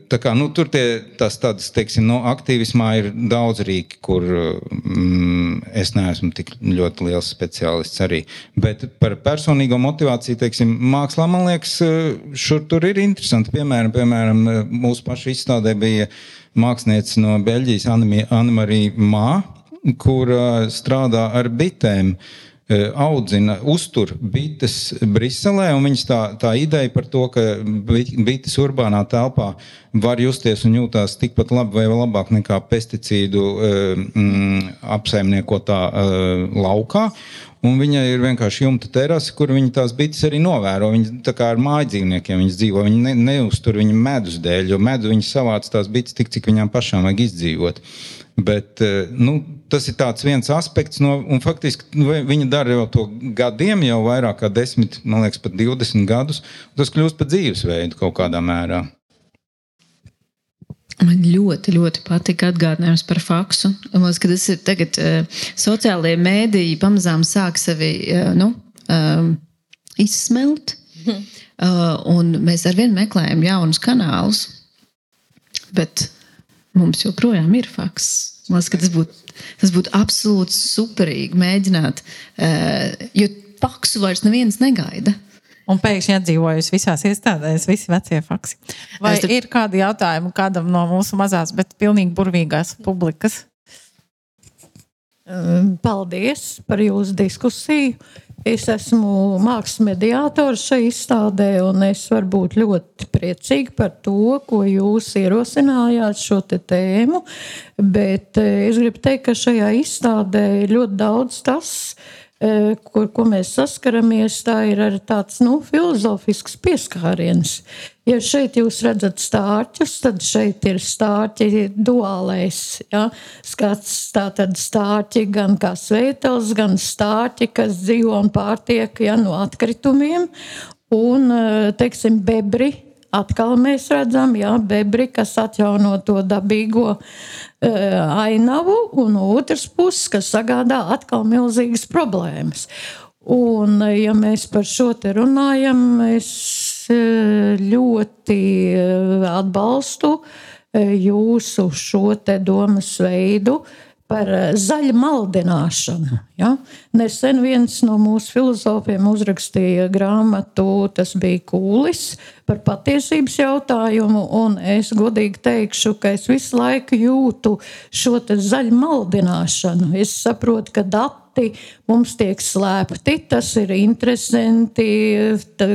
Tā kā, nu, tur tie, tas tādas, teiksim, no aktīvismā ir daudz rīki, kur mm, es neesmu tik ļoti liels speciālists arī. Bet par personīgo motivāciju, teiksim, mākslā, man liekas, šur tur ir interesanti. Piemēram, piemēram mūsu pašu izstādē bija mākslinieca no Beļģijas, Anna-Marija Mā, kur strādā ar bitēm. Uh, audzina, uztur bites Briselē. Viņas tā, tā ideja par to, ka bites urbānā telpā var justies un jūtās tikpat labi vai labāk nekā pesticīdu e, mm, apsaimniekotā uh, laukā. Un viņa ir vienkārši jumta terase, kur viņi tās bites arī novēro. Viņi tā kā ar māju dzīvniekiem dzīvo. Viņi ne, neuztur viņu medus dēļ, jo medu viņi savāc tās bites tik, cik viņām pašām vajag izdzīvot. Bet, nu, tas ir viens aspekts, no, un faktiski nu, viņi dara jau to gadiem, jau vairāk kā 10, man liekas, pat 20 gadus. Tas kļūst par dzīvesveidu kaut kādā mērā. Man ļoti, ļoti patika atgādinājums par faksu. Man liekas, ka tas ir tagad uh, sociālajie mēdīji pamazām sāk sevi uh, nu, uh, izsmelt. Uh, un mēs arvien meklējam jaunus kanālus, bet mums joprojām ir faks. Man liekas, tas būtu, tas būtu absolūti superīgi mēģināt, uh, jo faksu vairs neviens negaida. Un pēkšņi atdzīvojusi visās iestādēs, visi vecie faksi. Vai tur... ir kādi jautājumi kādam no mūsu mazās, bet pilnīgi burvīgās publikas? Paldies par jūsu diskusiju. Es esmu mākslas mediātors šajā izstādē, un es varu būt ļoti priecīga par to, ko jūs ierosinājāt šo tēmu. Bet eh, es gribu teikt, ka šajā izstādē ir ļoti daudz tas, Eh, ko, ko mēs saskaramies, tā ir arī tāds nu, filozofisks pieskāriens. Ja šeit jūs redzat stārķus, tad šeit ir stārķi duālais ja? skats. Tātad stārķi gan kā sveitels, gan stārķi, kas dzīvo un pārtiek ja, no atkritumiem. Un, eh, teiksim, bebri atkal mēs redzam, jā, bebri, kas atjauno to dabīgo uh, ainavu, un otrs puses, kas sagādā atkal milzīgas problēmas. Un, ja mēs par šo te runājam, es ļoti atbalstu jūsu šo domas veidu, par eh, zaļu maldināšanu. Ja? Nesen viens no mūsu filozofiem uzrakstīja grāmatu, tas bija Kūlis, par patiesības jautājumu. Es godīgi teikšu, ka es visu laiku jūtu šo zaļu maldināšanu. Es saprotu, ka dati dati mums tiek slēpti. Tas ir interesanti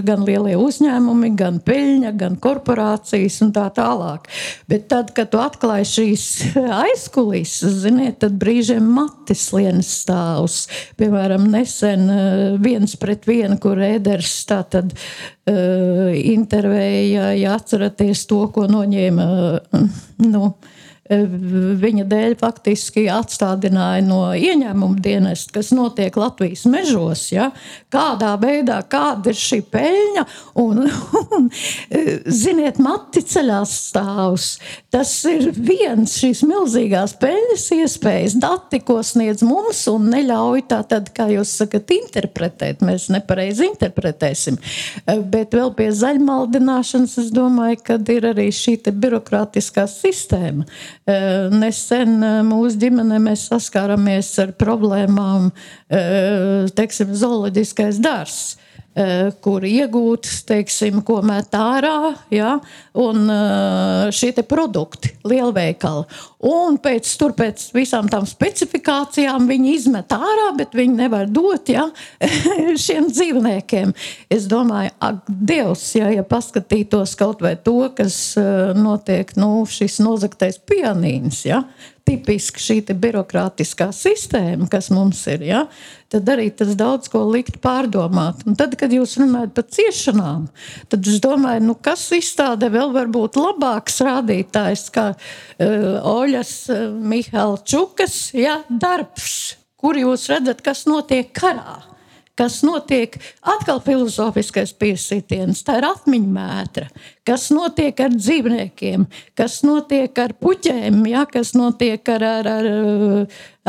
gan lielie uzņēmumi, gan peļņa, gan korporācijas un tā tālāk. Bet tad, kad tu atklāji šīs *laughs* aizkulisēs, ziniet, tad brīžiem matis lienas stāvs. Piemēram, nesen eh, viens pret vienu, kur Ēders tā tad uh, intervēja, ja atceraties to, ko noņēma. Uh, nu, viņa dēļ faktiski atstādināja no ieņēmuma dienesta, kas notiek Latvijas mežos. Ja? Kādā veidā, kāda ir šī peļņa, un, un ziniet, mati ceļās stāvs. Tas ir viens šīs milzīgās peļņas iespējas, dati, ko sniedz mums, un neļauj tā tad, kā jūs sakat, interpretēt. Mēs nepareizi interpretēsim. Bet vēl pie zaļmaldināšanas es domāju, ka ir arī šī birokrātiskā sistēma Eh, nesen eh, mūsu ģimenē mēs saskārāmies ar problēmām, eh, teiksim, zooloģiskais dārsts kur iegūt, teiksim, ko met ārā, ja, un šie produkti, lielveikali. Un pēc, tur, pēc visām tām specifikācijām viņi izmet ārā, bet viņi nevar dot ja, *laughs* šiem dzīvniekiem. Es domāju, ak, Dievs, ja, ja paskatītos kaut vai to, kas notiek, nu, šis nozagtais pianīns, ja, tipiski šī birokrātiskā sistēma, kas mums ir, ja, tad arī tas daudz ko likt pārdomāt. Un tad, kad jūs runājat par ciešanām, tad es domāju, nu, kas izstāde vēl var būt labāks rādītājs kā uh, Oļas uh, Mihalčukas ja, darbs, kur jūs redzat, kas notiek karā kas notiek? Atkal filozofiskais piesitiens, tā ir atmiņa mētra, kas notiek ar dzīvniekiem, kas notiek ar puķēm, ja, kas notiek ar, ar, ar,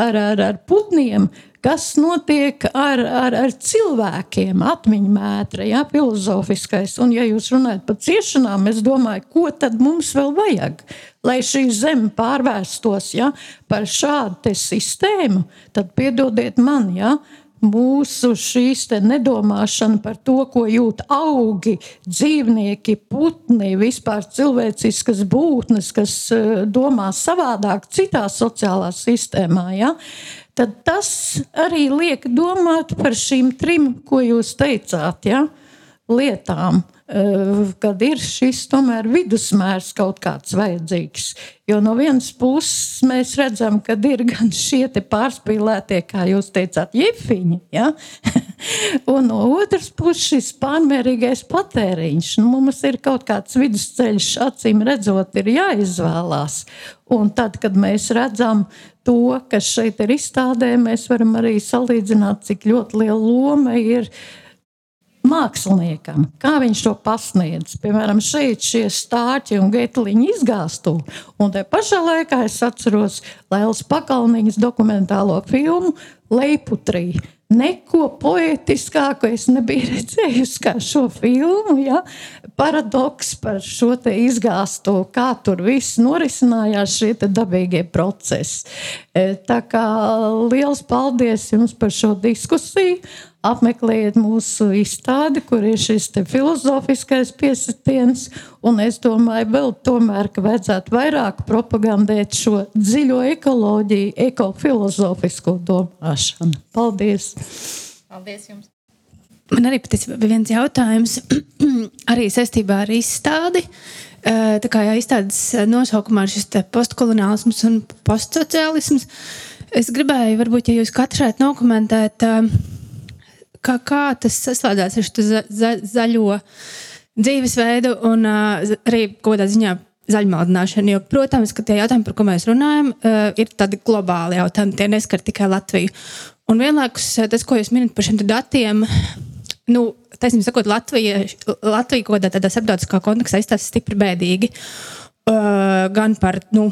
ar, ar, ar putniem, kas notiek ar, ar, ar cilvēkiem, atmiņu mētra, ja, filozofiskais. Un, ja jūs runājat par ciešanām, es domāju, ko tad mums vēl vajag? Lai šī zeme pārvērstos ja, par šādu sistēmu, tad piedodiet man, ja, mūsu šīs nedomāšana par to, ko jūt augi, dzīvnieki, putni, vispār cilvēciskas būtnes, kas eh, domā savādāk citā sociālā sistēmā. Ja? Tad tas arī liek domāt par šīm trim, ko jūs teicāt, ja? lietām. Eh, kad ir šis tomēr vidusmērs kaut kāds vajadzīgs. Jo no vienas puses mēs redzam, ka ir gan šie pārspīlētie, kā jūs teicāt, jefiņi, ja? *laughs* un no otras puses šis pārmērīgais patēriņš. Nu, mums ir kaut kāds vidusceļš, acīm redzot, ir jāizvēlās. Un tad, kad mēs redzam to, kas šeit ir izstādē, mēs varam arī salīdzināt, cik ļoti liela loma ir māksliniekam, kā viņš to pasniedz. Piemēram, šeit šie stāķi un getliņi izgāstu. Un te pašā laikā es atceros Lēlas Pakalniņas dokumentālo filmu Leiputrī. neko poetiskāku es nebiju *laughs* redzējusi kā šo filmu. Ja? Paradoks par šo izgāstu, kā tur viss norisinājās, šie dabīgie procesi. E, tā kā liels paldies jums par šo diskusiju apmeklējiet mūsu izstādi, kur ir šis filozofiskais piesitiens. Un es domāju, vēl tomēr, ka vajadzētu vairāk propagandēt šo dziļo ekoloģiju, ekofilozofisko domāšanu. Paldies! Paldies jums! Man arī bija viens jautājums *clears throat* arī saistībā ar izstādi. Tā kā jau izstādes nosaukumā ir šis postkoloniālisms un postsociālisms, es gribēju, varbūt, ja jūs katrs šeit nokomentēt, kā, kā tas saslēdzās ar šo za, za, zaļo dzīvesveidu un uh, arī kaut kādā ziņā zaļmaldināšanu. Jo, protams, ka tie jautājumi, par ko mēs runājam, uh, ir tādi globāli jautājumi, tie neskar tikai Latviju. Un vienlaikus tas, ko jūs minat par šiem datiem, nu, taisnība sakot, Latvija, Latvija kaut kādā tādā starptautiskā kontekstā izstāsta stipri bēdīgi. Uh, gan par nu,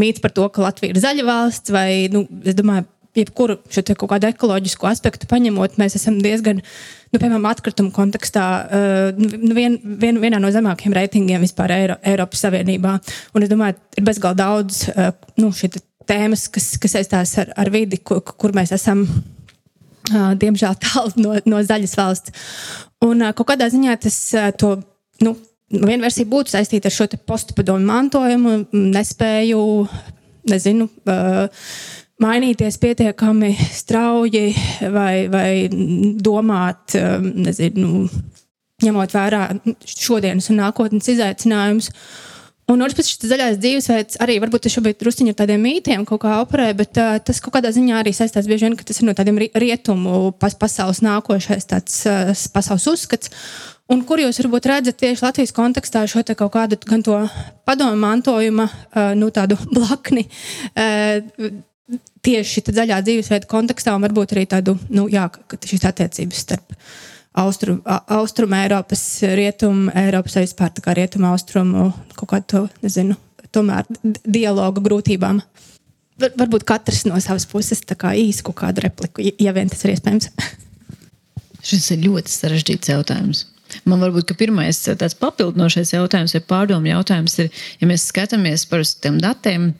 mītu par to, ka Latvija ir zaļa valsts, vai, nu, es domāju, jebkuru šo kaut kādu ekoloģisku aspektu paņemot, mēs esam diezgan, nu, piemēram, atkritumu kontekstā, uh, nu, vien, vien, vienā no zemākajiem reitingiem vispār Eiro, Eiropas Savienībā. Un es domāju, ir bezgalīgi daudz uh, nu, tēmas, kas, kas saistās ar, ar vidi, kur, kur mēs esam. Uh, diemžēl tālu no, no zaļas valsts. Un kaut kādā ziņā tas to, nu, viena versija būtu saistīta ar šo postpadomu mantojumu, nespēju, nezinu, uh, mainīties pietiekami strauji vai, vai domāt, um, nezinu, ņemot vērā šodienas un nākotnes izaicinājumus. Un otrs puses, šis zaļais dzīvesveids arī varbūt šobrīd druskuļi ar tādiem mītiem kaut kā operē, bet uh, tas kaut kādā ziņā arī saistās bieži vien, ka tas ir no tādiem rietumu pas, pasaules nākošais tāds uh, pasaules uzskats. Un kur jūs varbūt redzat tieši Latvijas kontekstā šo kaut kādu gan to padomu mantojuma, uh, nu tādu *laughs* blakni, uh, tieši zaļā dzīvesveida kontekstā, un varbūt arī tādu, nu, jā, ka šīs attiecības starp austrum, austrum Eiropas, rietumu Eiropas, vai vispār tā kā rietumu austrumu kaut kādu, nezinu, tomēr dialogu grūtībām. Var, varbūt katrs no savas puses kā īsi kaut kādu repliku, ja vien tas ir iespējams. *laughs* Šis ir ļoti sarežģīts jautājums. Man varbūt pirmais tāds papildinošais jautājums vai pārdomu jautājums ir, ja mēs skatāmies par tiem datiem,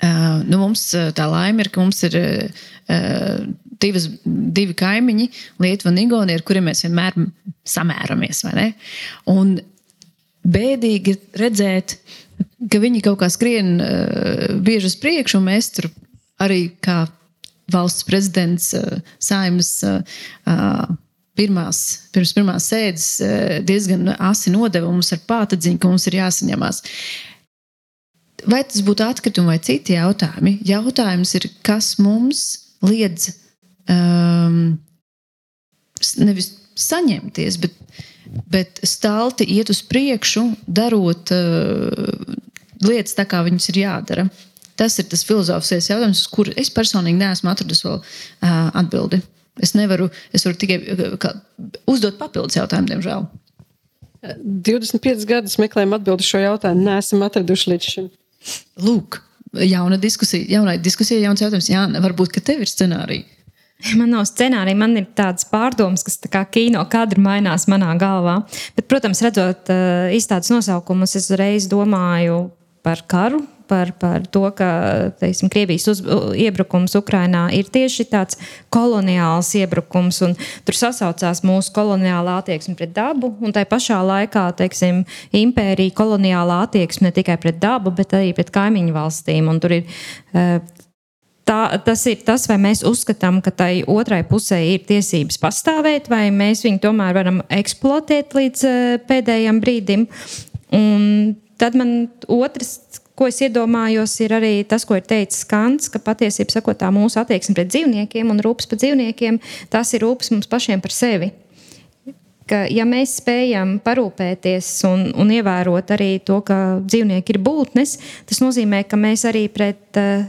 Uh, nu mums tā laime ir, ka mums ir uh, divas, divi kaimiņi, Lietuva un Igaunija, ar kuriem mēs vienmēr samēramies. Un bēdīgi redzēt, ka viņi kaut kā skrien uh, bieži uz priekšu, un mēs tur arī kā valsts prezidents, uh, saimnes. Uh, pirmās, pirms pirmās sēdes diezgan asi nodeva mums ar pātadziņu, ka mums ir jāsaņemās. Uh, vai tas būtu atkritumi vai citi jautājumi? Jautājums ir, kas mums liedz um, nevis saņemties, bet, bet stalti iet uz priekšu, darot uh, lietas tā, kā viņas ir jādara. Tas ir tas filozofiskais jautājums, uz kuru es personīgi neesmu atradis vēl uh, atbildi. Es nevaru, es varu tikai uh, uzdot papildus jautājumu, diemžēl. 25 gadus meklējam atbildi šo jautājumu, neesam atraduši līdz šim. Lūk, jauna diskusija, jaunai diskusija, jauns jautājums. Jā, varbūt, ka tev ir scenārija. Man nav scenārija, man ir tāds pārdoms, kas tā kā kino kadri mainās manā galvā. Bet, protams, redzot uh, izstādes nosaukumus, es uzreiz domāju par karu, par, par to, ka teiksim, Krievijas uz, iebrukums Ukrajinā ir tieši tāds koloniāls iebrukums, tur sasaucās mūsu koloniālā attieksme pret dabu, un tai pašā laikā teiksim, impērija koloniālā attieksme ne tikai pret dabu, bet arī pret kaimiņu valstīm. Un tur ir uh, tā, tas ir tas, vai mēs uzskatām, ka tai otrai pusē ir tiesības pastāvēt, vai mēs viņu tomēr varam eksploatēt līdz uh, pēdējiem brīdim. Un tad man otrs ko es iedomājos, ir arī tas, ko ir teicis Kants, ka patiesībā sakot, mūsu attieksme pret dzīvniekiem un rūpes par dzīvniekiem, tas ir rūpes mums pašiem par sevi. Ka, ja mēs spējam parūpēties un, un ievērot arī to, ka dzīvnieki ir būtnes, tas nozīmē, ka mēs arī pret uh,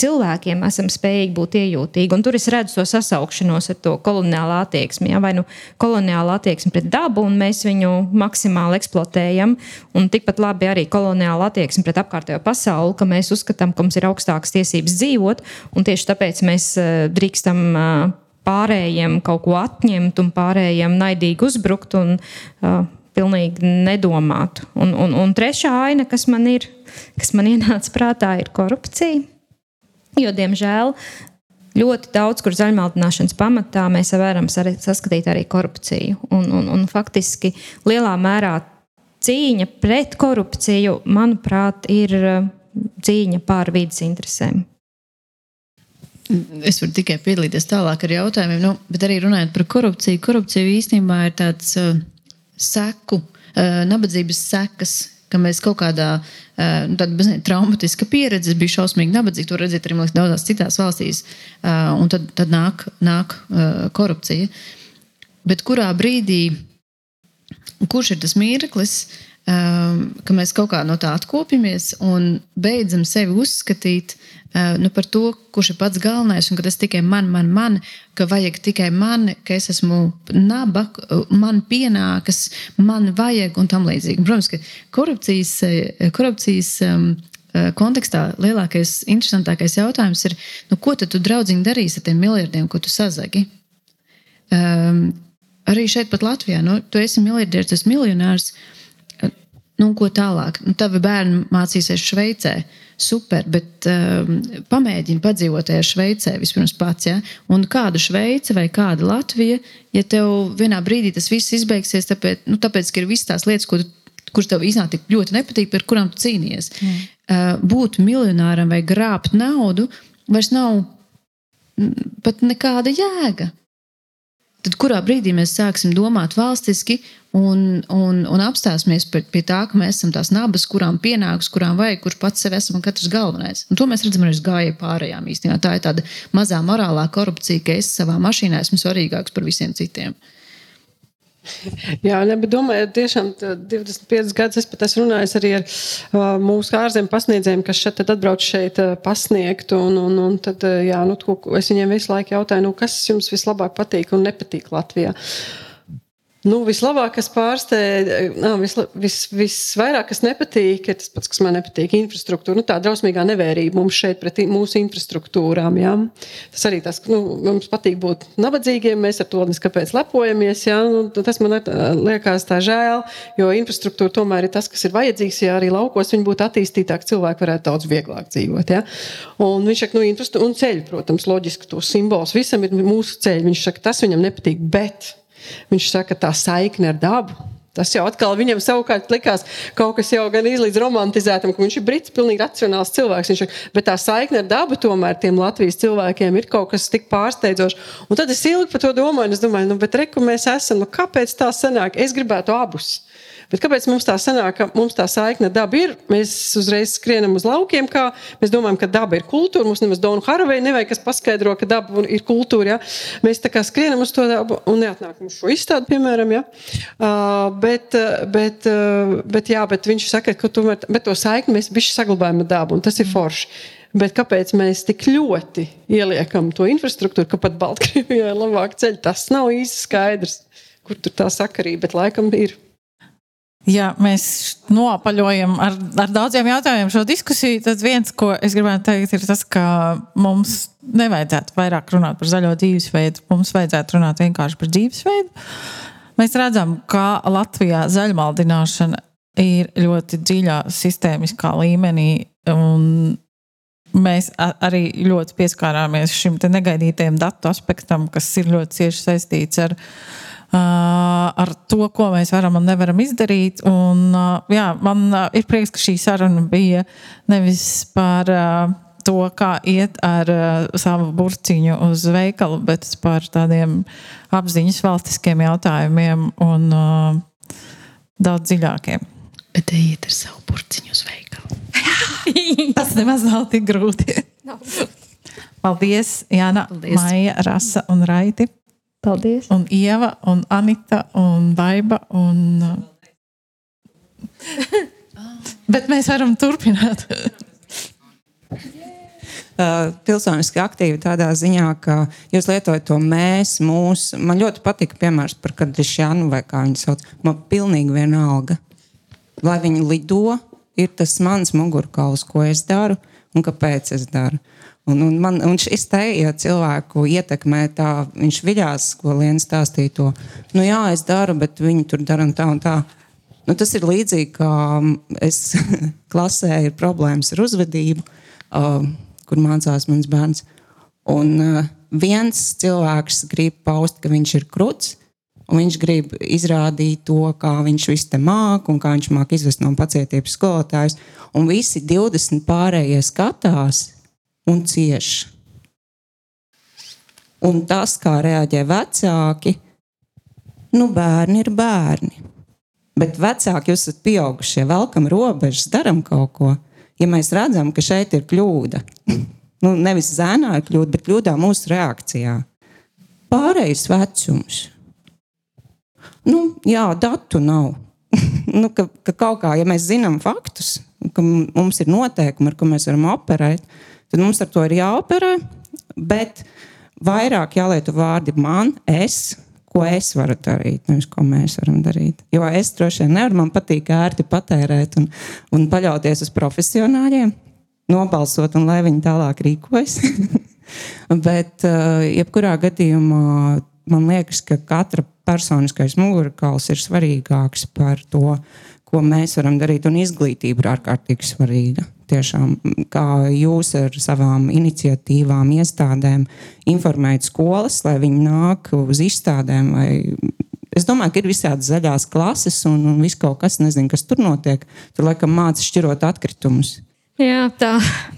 cilvēkiem esam spējīgi būt iejūtīgi. Un tur es redzu to sasaukšanos ar to koloniālu attieksmi. Ja? Vai nu koloniālu attieksmi pret dabu, un mēs viņu maksimāli eksploatējam, un tikpat labi arī koloniālu attieksmi pret apkārtējo pasauli, ka mēs uzskatām, ka mums ir augstākas tiesības dzīvot, un tieši tāpēc mēs uh, drīkstam. Uh, pārējiem kaut ko atņemt un pārējiem naidīgi uzbrukt un uh, pilnīgi nedomāt. Un, un, un trešā aina, kas man ir, kas man ienāca prātā, ir korupcija. Jo, diemžēl, ļoti daudz, kur zaļmaldināšanas pamatā mēs varam saskatīt arī korupciju. Un, un, un faktiski lielā mērā cīņa pret korupciju, manuprāt, ir cīņa pār vidas interesēm. Es varu tikai piedalīties tālāk ar jautājumiem, nu, bet arī runājot par korupciju. Korupcija īstenībā ir tāds uh, seku, uh, nabadzības sekas, ka mēs kaut kādā uh, tāda traumatiska pieredze, bija šausmīgi nabadzīgi. To redzēt arī liekas, daudzās citās valstīs, un tad, tad nāk, nāk korupcija. Bet kurā brīdī, kurš ir tas mirklis, ka mēs kaut kā no tā atkopjamies un beidzam sevi uzskatīt Eh, nu, par to, kurš ir pats galvenais, un ka tas tikai man, man, man, ka vajag tikai man, ka es esmu naba, man pienākas, man vajag un tam līdzīgi. Protams, ka korupcijas, eh, korupcijas um, kontekstā lielākais, interesantākais jautājums ir, nu, ko tad tu draudzīgi darīsi ar tiem miljardiem, ko tu sazagi? Um, arī šeit, pat Latvijā, nu, tu esi miljardieris, esi miljonārs. Nu, ko tālāk? Nu, tavi bērni mācīsies Šveicē. Uh, super, bet um, pamēģini padzīvot tajā Šveicē vispirms pats. Ja? Un kāda Šveice vai kāda Latvija, ja tev vienā brīdī tas viss izbeigsies, tāpēc, nu, tāpēc ka ir visas tās lietas, ko tu kurš tev iznāk tik ļoti nepatīk, par kurām tu cīnījies. Mm. Uh, būt miljonāram vai grābt naudu vairs nav pat nekāda jēga tad kurā brīdī mēs sāksim domāt valstiski un, un, un apstāsimies pie, pie tā, ka mēs esam tās nabas, kurām pienāks, kurām vajag, kurš pats sev esam un katrs galvenais. Un to mēs redzam arī uz gājēju pārējām īstenībā. Tā ir tāda mazā morālā korupcija, ka es savā mašīnā esmu svarīgāks par visiem citiem. *laughs* Jā, ne, bet domāju, tiešām 25 gadus es pat esmu runājis arī ar uh, mūsu ārzemju pasniedzējiem, kas šeit atbrauc šeit uh, pasniegt. Un, un, un tad, uh, jā, nu, es viņiem visu laiku jautāju, nu, kas jums vislabāk patīk un nepatīk Latvijā. Uh, Nu, vislabāk, kas pārsteidz, vis, vis, visvairāk, kas nepatīk, ir tas pats, kas man nepatīk. Infrastruktūra, nu, tā drausmīgā nevērība mums šeit pret mūsu infrastruktūrām. Jā. Tas arī tas, nu, mums patīk būt nabadzīgiem, mēs ar to neskapēc lepojamies. Jā. Nu, tas man liekas tā žēl, jo infrastruktūra tomēr ir tas, kas ir vajadzīgs. Ja arī laukos viņi būtu attīstītāki, cilvēki varētu daudz vieglāk dzīvot. Jā. Un viņš saka, nu, un ceļi, protams, loģiski tos simbols visam ir mūsu ceļi. Viņš saka, tas viņam nepatīk. Bet Viņš saka, tā saikne ar dabu. Tas jau atkal viņam savukārt likās kaut kas jau gan izlīdz romantizētam, ka viņš ir brits, pilnīgi racionāls cilvēks. Viņš, bet tā saikne ar dabu tomēr tiem Latvijas cilvēkiem ir kaut kas tik pārsteidzošs. Un tad es ilgi par to domāju, un es domāju, nu, bet reku mēs esam, nu, kāpēc tā sanāk? Es gribētu abus. Bet kāpēc mums tā sanāk, ka mums tā saikne daba ir? Mēs uzreiz skrienam uz laukiem, kā mēs domājam, ka daba ir kultūra. Mums nemaz Donu Haraveja nevajag, kas paskaidro, ka daba ir kultūra. Ja? Mēs tā kā skrienam uz to dabu un neatnākam uz šo izstādi, piemēram. Ja? Uh, bet, bet, uh, bet, jā, bet viņš saka, ka tomēr, to saikni mēs bišķi saglabājam dabu, un tas ir forši. Bet kāpēc mēs tik ļoti ieliekam to infrastruktūru, ka pat Baltkrievijai ir labāk ceļi? Tas nav īsti skaidrs, kur tur tā sakarība, bet laikam ir. Ja mēs nopaļojam ar, ar daudziem jautājumiem šo diskusiju, tad viens, ko es gribētu teikt, ir tas, ka mums nevajadzētu vairāk runāt par zaļo dzīvesveidu. Mums vajadzētu runāt vienkārši par dzīvesveidu. Mēs redzam, ka Latvijā zaļmaldināšana ir ļoti dziļā sistēmiskā līmenī. Mēs arī ļoti pieskārāmies šim negaidītajam datu aspektam, kas ir ļoti cieši saistīts ar viņa ar to, ko mēs varam un nevaram izdarīt. Un, jā, man ir prieks, ka šī saruna bija nevis par to, kā iet ar savu burciņu uz veikalu, bet par tādiem apziņas valstiskiem jautājumiem un daudz dziļākiem. Bet ejiet ar savu burciņu uz veikalu. *laughs* Tas nemaz nav tik grūti. Paldies, Jāna, Paldies. Maija, Rasa un Raiti. Paldies. Un Ieva, un Anita, un Baiba. Un... *laughs* Bet mēs varam turpināt. Pilsoniski aktīvi tādā ziņā, ka jūs lietojat to mēs, mūsu. Man ļoti patika piemērs par Kadrišanu vai kā viņu sauc. Man pilnīgi vienalga. Lai viņi lido, ir tas mans mugurkauls, ko es daru. un kāpēc es daru. Un, un, man, un šis te, ja cilvēku ietekmē tā, viņš viļās, ko Liena stāstīja to, nu jā, es daru, bet viņi tur dara un tā un tā. Nu, tas ir līdzīgi, kā es *laughs* klasē ir problēmas ar uzvedību, uh, kur mācās mans bērns. Un uh, viens cilvēks grib paust, ka viņš ir krūts, Un viņš grib izrādīt to, kā viņš visu te māca un kā viņš māca izvest no pacietības skolotājus. Un visi 20 pārējie skatās un cieš. Un tas, kā reaģē vecāki, nu, bērni ir bērni. Bet vecāki, jūs esat pieaugušie, velkam robežas, darām kaut ko. Ja mēs redzam, ka šeit ir kļūda, nu, nevis zēnā ir kļūda, bet kļūdā mūsu reakcijā. Pārējais vecums Nu, jā, datu nav. *laughs* nu, ka, ka kaut kā, ja mēs zinām faktus, ka mums ir noteikumi, ar ko mēs varam operēt, tad mums ar to ir jāoperē. Bet vairāk jālieto vārdi man, es, ko es varu darīt, nevis ko mēs varam darīt. Jo es droši vien nevaru, man patīk ērti patērēt un, un paļauties uz profesionāļiem, nobalsot un lai viņi tālāk rīkojas. *laughs* Bet, uh, jebkurā gadījumā, man liekas, ka katra personiskais mugurkauls ir svarīgāks par to, ko mēs varam darīt. Un izglītība ir ārkārtīgi svarīga. Tiešām, kā jūs ar savām iniciatīvām, iestādēm informējat skolas, lai viņi nāk uz izstādēm. Vai... Es domāju, ka ir visādi zaļās klases un, un viss kaut kas, nezinu, kas tur notiek. Tur laikam mācās šķirot atkritumus. Jā, tā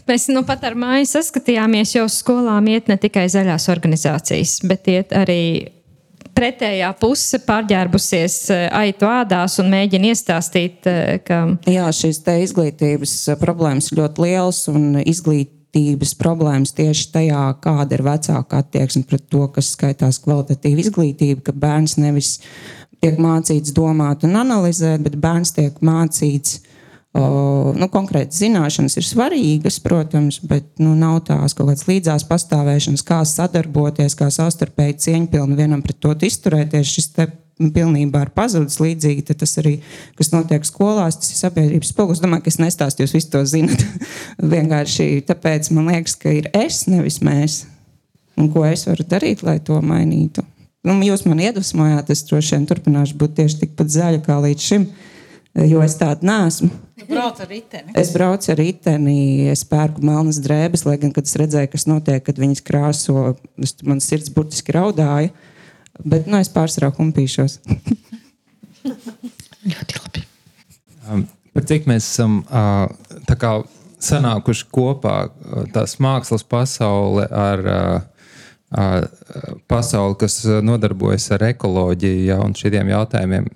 mēs nu pat ar māju saskatījāmies, jo uz skolām iet ne tikai zaļās organizācijas, bet iet arī pretējā puse pārģērbusies eh, aitu ādās un mēģina iestāstīt, eh, ka. Jā, šīs izglītības eh, problēmas ļoti liels un izglītības problēmas tieši tajā, kāda ir vecāka attieksme pret to, kas skaitās kvalitatīva izglītība, ka bērns nevis tiek mācīts domāt un analizēt, bet bērns tiek mācīts Nu, konkrēti zināšanas ir svarīgas, protams, bet nu, nav tās kaut kādas līdzās pastāvēšanas, kā sadarboties, kā savstarpēji cieņpilni vienam pret otru izturēties. Šis te pilnībā ir pazudis līdzīgi tas arī, kas notiek skolās, tas ir sabiedrības spogulis. Es domāju, ka es nestāstīju, jūs visi to zinat. *laughs* Vienkārši tāpēc man liekas, ka ir es, nevis mēs. Un ko es varu darīt, lai to mainītu? Nu, jūs man iedvesmojāt, es droši vien turpināšu būt tieši tikpat zaļa kā līdz šim jo es tādu nesmu. Brauc ar riteni. Es braucu ar riteni, es pērku melnas drēbes, lai gan, kad es redzēju, kas notiek, kad viņas krāso, man sirds burtiski raudāja. Bet nu, es pārsvarā humpīšos. *laughs* Ļoti labi. Um, par cik mēs esam uh, kā, sanākuši kopā, tās mākslas pasaule ar uh, uh, pasauli, kas nodarbojas ar ekoloģiju ja, un šiem jautājumiem.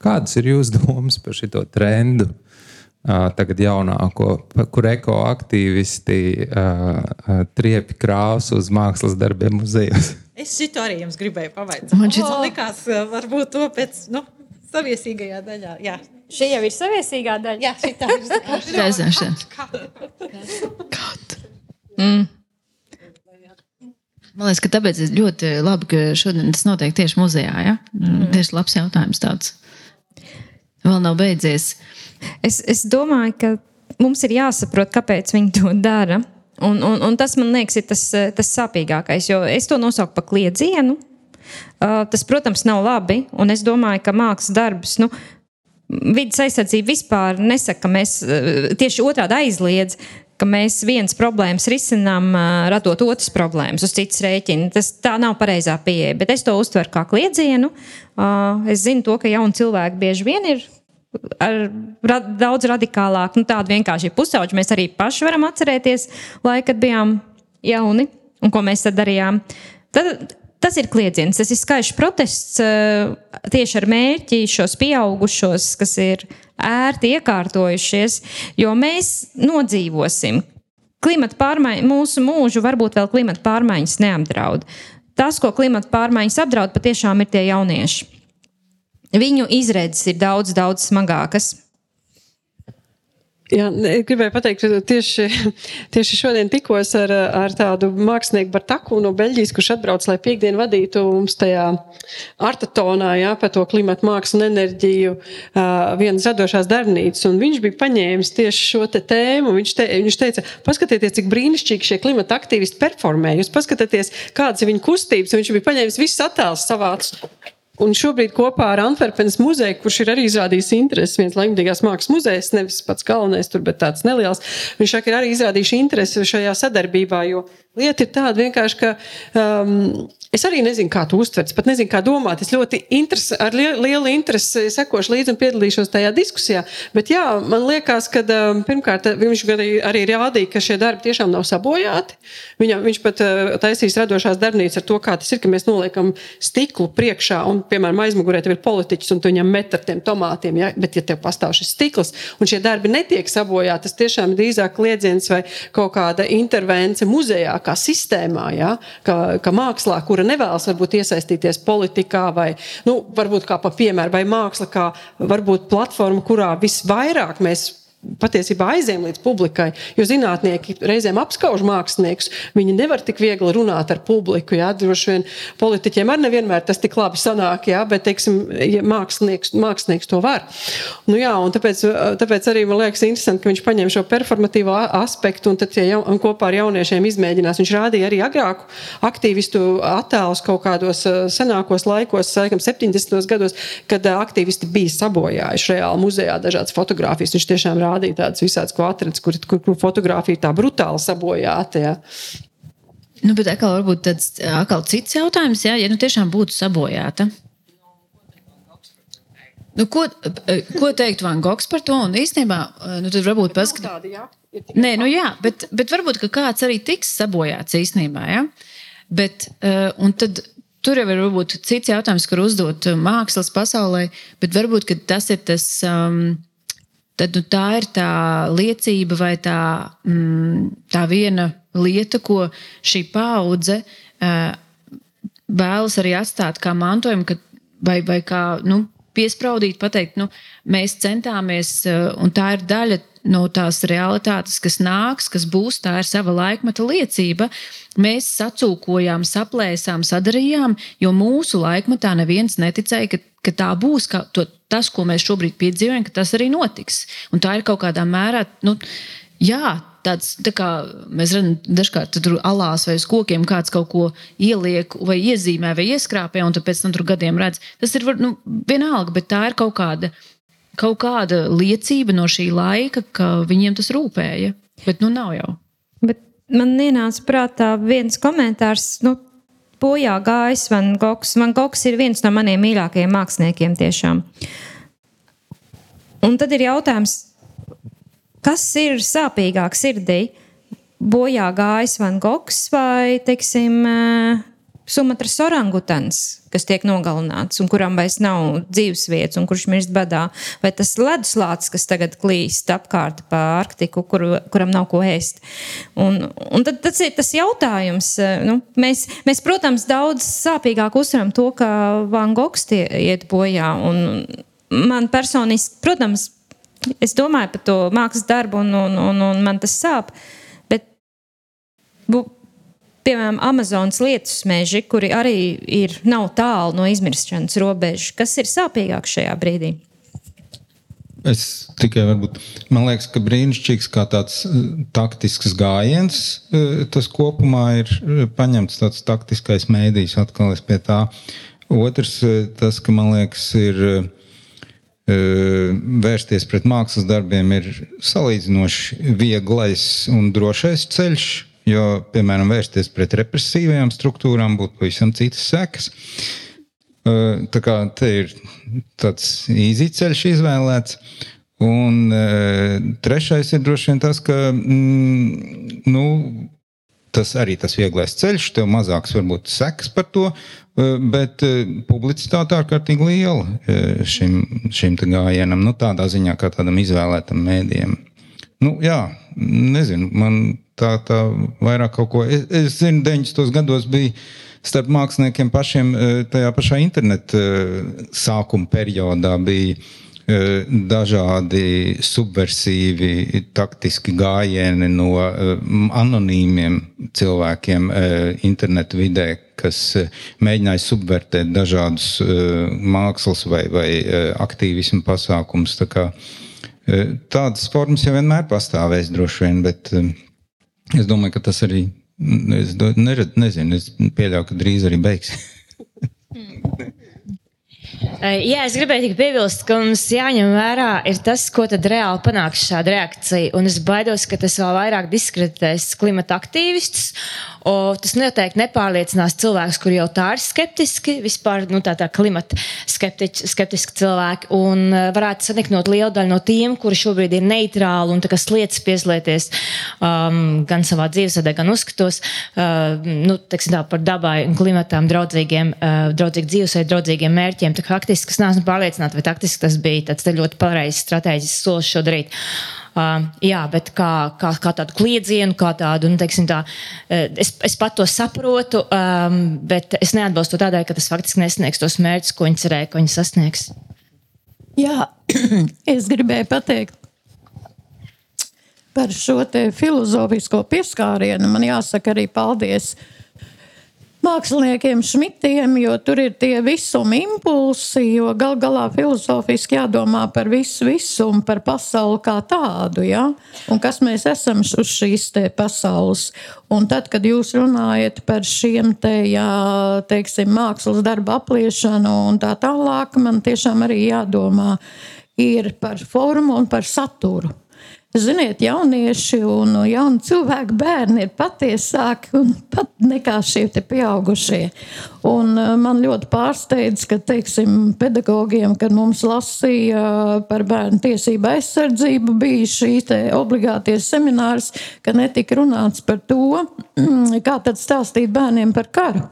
Kādas ir jūsu domas par šo trendu? Tagad jaunāko, kur ekoaktīvisti triepi krāsu uz mākslas darbiem muzejos. Es šito arī jums gribēju pavaicāt. Man šis oh. likās, varbūt to pēc nu, saviesīgajā daļā. Jā. Šī jau ir saviesīgā daļa. Jā, šī tā ir. *laughs* Reizēšanas. Mm. Man liekas, ka tāpēc ir ļoti labi, ka šodien tas notiek tieši muzejā. Ja? Mm. Tieši labs jautājums tāds. Vēl nav beidzies. Es, es domāju, ka mums ir jāsaprot, kāpēc viņi to dara. Un, un, un tas man liekas, ir tas, tas sāpīgākais, jo es to nosaucu par kliedzienu. Uh, tas, protams, nav labi. Un es domāju, ka mākslas darbs, nu, vidas aizsardzība vispār nesaka, ka mēs uh, tieši otrādi aizliedz, ka mēs vienas problēmas risinām, radot otras problēmas uz citas rēķina. Tas tā nav pareizā pieeja, bet es to uztveru kā kliedzienu. Es zinu to, ka jauni cilvēki bieži vien ir ar ra daudz radikālāku, nu, tādu vienkārši pusauģu. Mēs arī paši varam atcerēties laiku, kad bijām jauni un ko mēs tad darījām. Tad, tas ir kliedziens, tas ir skaļš protests tieši ar mērķi šos pieaugušos, kas ir ērti iekārtojušies, jo mēs nodzīvosim. Klimata pārmaiņas, mūsu mūžu varbūt vēl klimata pārmaiņas neapdraud. Tas, ko klimata pārmaiņas apdraud, patiešām ir tie jaunieši. Viņu izredzes ir daudz, daudz smagākas. Jā, gribēju pateikt, ka tieši, *laughs* tieši šodien tikos ar, ar tādu mākslinieku Bartaku no Beļģijas, kurš atbrauc, lai piekdien vadītu mums tajā artatonā, jā, par to klimatu mākslu un enerģiju vienas radošās darbnīcas. Un viņš bija paņēmis tieši šo te tēmu. Viņš, te, viņš teica, paskatieties, cik brīnišķīgi šie klimata aktīvisti performē. Jūs paskatieties, kādas ir viņu kustības. Viņš bija paņēmis visus attēlus savāc Un šobrīd kopā ar Antverpenes muzeju, kurš ir arī izrādījis interesi, viens laikmatīgās mākslas muzejs, nevis pats galvenais, tur, bet tāds neliels, viņš saka, ir arī izrādījis interesi šajā sadarbībā, jo lieta ir tāda vienkārši, ka um, Es arī nezinu, kā tu uztverts, pat nezinu, kā domāt. Es ļoti interesi, ar lielu interesi sekošu līdzi un piedalīšos tajā diskusijā. Bet jā, man liekas, ka um, pirmkārt viņš arī, arī rādīja, ka šie darbi tiešām nav sabojāti. Viņa, viņš pat uh, taisīs radošās darbnīcas ar to, kā tas ir, ka mēs noliekam stiklu priekšā un, piemēram, aizmugurē tev ir politiķis un tu viņam met ar tiem tomātiem. Ja? Bet, ja tev pastāv šis stikls un šie darbi netiek sabojāti, tas tiešām ir drīzāk kliedziens vai kaut kāda intervence muzejā, kā sistēmā, ja? kā, kā mākslā, kur kura nevēlas varbūt iesaistīties politikā, vai nu, varbūt kā pa piemēru, vai māksla, kā varbūt platforma, kurā visvairāk mēs patiesībā aizējām līdz publikai. Jo zinātnieki reizēm apskauž māksliniekus. Viņi nevar tik viegli runāt ar publiku. Jā, droši vien politiķiem arī nevienmēr tas tik labi sanāk, jā, bet teiksim, ja mākslinieks, mākslinieks to var. Nu, jā, tāpēc, tāpēc arī man liekas interesanti, ka viņš paņem šo performatīvo aspektu un ja, un kopā ar jauniešiem izmēģinās. Viņš rādīja arī agrāku aktīvistu attēlus kaut kādos senākos laikos, laikam 70. gados, kad aktīvisti bija sabojājuši reāli muzejā dažādas fotogrāfijas. Viņš tiešām rādīja rādīja tādas visādas, ko atradas, kur, kur, kur fotografija tā brutāli sabojāta. Ja. Nu, bet atkal, varbūt tāds atkal cits jautājums, jā, ja nu tiešām būtu sabojāta. Nu, ko, ko teikt Van Gogs par to? Un īstenībā, nu, tad varbūt paskatīt. Nē, nu jā, bet, bet varbūt kāds arī tiks sabojāts īstenībā. Ja? Bet, un tad tur jau ir varbūt cits jautājums, kur uzdot mākslas pasaulē, bet varbūt tas ir tas. Um, tad nu, tā ir tā liecība vai tā, mm, tā viena lieta, ko šī paudze uh, vēlas arī atstāt kā mantojumu, ka, vai, vai kā nu, piespraudīt, pateikt, nu, mēs centāmies, uh, un tā ir daļa no tās realitātes, kas nāks, kas būs, tā ir sava laikmeta liecība. Mēs sacūkojām, saplēsām, sadarījām, jo mūsu laikmetā neviens neticēja, ka, ka tā būs. Ka to, tas, ko mēs šobrīd piedzīvojam, ka tas arī notiks. Un tā ir kaut kādā mērā. Nu, jā, tāds, tā kā mēs redzam, dažkārt tur alās vai uz kokiem kāds kaut ko ieliek, vai iezīmē, vai ieskrāpē, un pēc tam tur gadiem redz. Tas ir nu, vienalga, bet tā ir kaut kāda, kaut kāda liecība no šī laika, ka viņiem tas rūpēja. Bet nu nav jau. Bet man ienāca prātā viens komentārs. Nu, bojā gājis Van Gogs. Van Gogs ir viens no maniem mīļākajiem māksliniekiem tiešām. Un tad ir jautājums, kas ir sāpīgāk sirdī? Bojā gājis Van Gogs vai, teiksim, Sumatras orangutans, kas tiek nogalināts un kuram vairs nav dzīvesvietas un kurš mirst badā, vai tas leduslācis, kas tagad klīst apkārt pa Arktiku, kur, kuram nav ko ēst. Un, un tad tas ir tas jautājums. Nu, mēs, mēs, protams, daudz sāpīgāk uzsveram to, ka Van Gogs tie iet bojā. Man personiski, protams, es domāju par to mākslas darbu un, un, un, un man tas sāp. Bet, piemēram, Amazonas lietus meži, kuri arī ir, nav tālu no izmiršanas robežas. Kas ir sāpīgāk šajā brīdī? Es tikai varbūt, man liekas, ka brīnišķīgs kā tāds eh, taktisks gājiens, eh, tas kopumā ir eh, paņemts tāds taktiskais mēdījis atkal pie tā. Otrs, tas, ka man liekas, ir vērsties pret mākslas darbiem, ir salīdzinoši vieglais un drošais ceļš Jo, piemēram, vērsties pret represīvajām struktūrām būtu pavisam citas sekas. Tā kā te ir tāds īzīceļš izvēlēts. Un trešais ir droši vien tas, ka mm, nu, tas arī tas vieglais ceļš, tev mazāks varbūt sekas par to, bet publicitāte ārkārtīgi liela šim, šim gājienam, nu, tādā ziņā kā tādam izvēlētam mēdījam. Nu, jā, nezinu, man tā, tā vairāk kaut ko. Es, es zinu, 90. gados bija starp māksliniekiem pašiem e, tajā pašā interneta e, sākuma periodā bija dažādi subversiīvi, taktiski gājieni no anonīmiem cilvēkiem internetu vidē, kas mēģināja subvertēt dažādus mākslas vai, vai aktīvismu pasākumus. Tā kā, tādas formas jau vienmēr pastāvēs droši vien, bet es domāju, ka tas arī, es nered, nezinu, es pieļauju, ka drīz arī beigsies. *laughs* Jā, es gribēju tikai piebilst, ka mums jāņem vērā tas, ko tad reāli panāks šāda reakcija. Un es baidos, ka tas vēl vairāk diskreditēs klimata aktīvistus. Tas noteikti nepārliecinās cilvēkus, kuri jau tā ir skeptiski, vispār nu, tā, tā klimata skeptiķi, skeptiski cilvēki. Un varētu saniknot lielu daļu no tiem, kuri šobrīd ir neitrāli un slietas pieslieties um, gan savā dzīvesadē, gan uzskatos uh, nu, tā, par dabai un klimatam draudzīgiem, uh, draudzīgu dzīvesveidu, draudzīgiem mērķiem. Tā faktiski es neesmu pārliecināta, vai taktiski tas bija tāds ļoti pareizs strateģisks solis šo darīt. Uh, jā, bet kā, kā, kā tādu kliedzienu, kā tādu, nu, teiksim, tā, es, es pat to saprotu, um, bet es neatbalstu to tādēļ, ka tas faktiski nesniegs tos mērķus, ko viņi cerēja, ko viņi sasniegs. Jā, *clears throat* es gribēju pateikt par šo filozofisko pieskārienu. Man jāsaka arī paldies uh, māksliniekiem, šmitiem, jo tur ir tie visuma impulsi, jo gal galā filozofiski jādomā par visu visumu, par pasauli kā tādu, ja? un kas mēs esam uz šīs pasaules. Un tad, kad jūs runājat par šiem te, jā, teiksim, mākslas darbu apliešanu un tā tālāk, man tiešām arī jādomā ir par formu un par saturu. Ziniet, jaunieši un jauni cilvēki, bērni ir patiesāki pat nekā šie pieaugušie. Un uh, man ļoti pārsteidz, ka teiksim, pedagogiem, kad mums lasīja par bērnu tiesību aizsardzību, bija šī obligātie seminārs, ka netika runāts par to, *clears throat* kā tad stāstīt bērniem par karu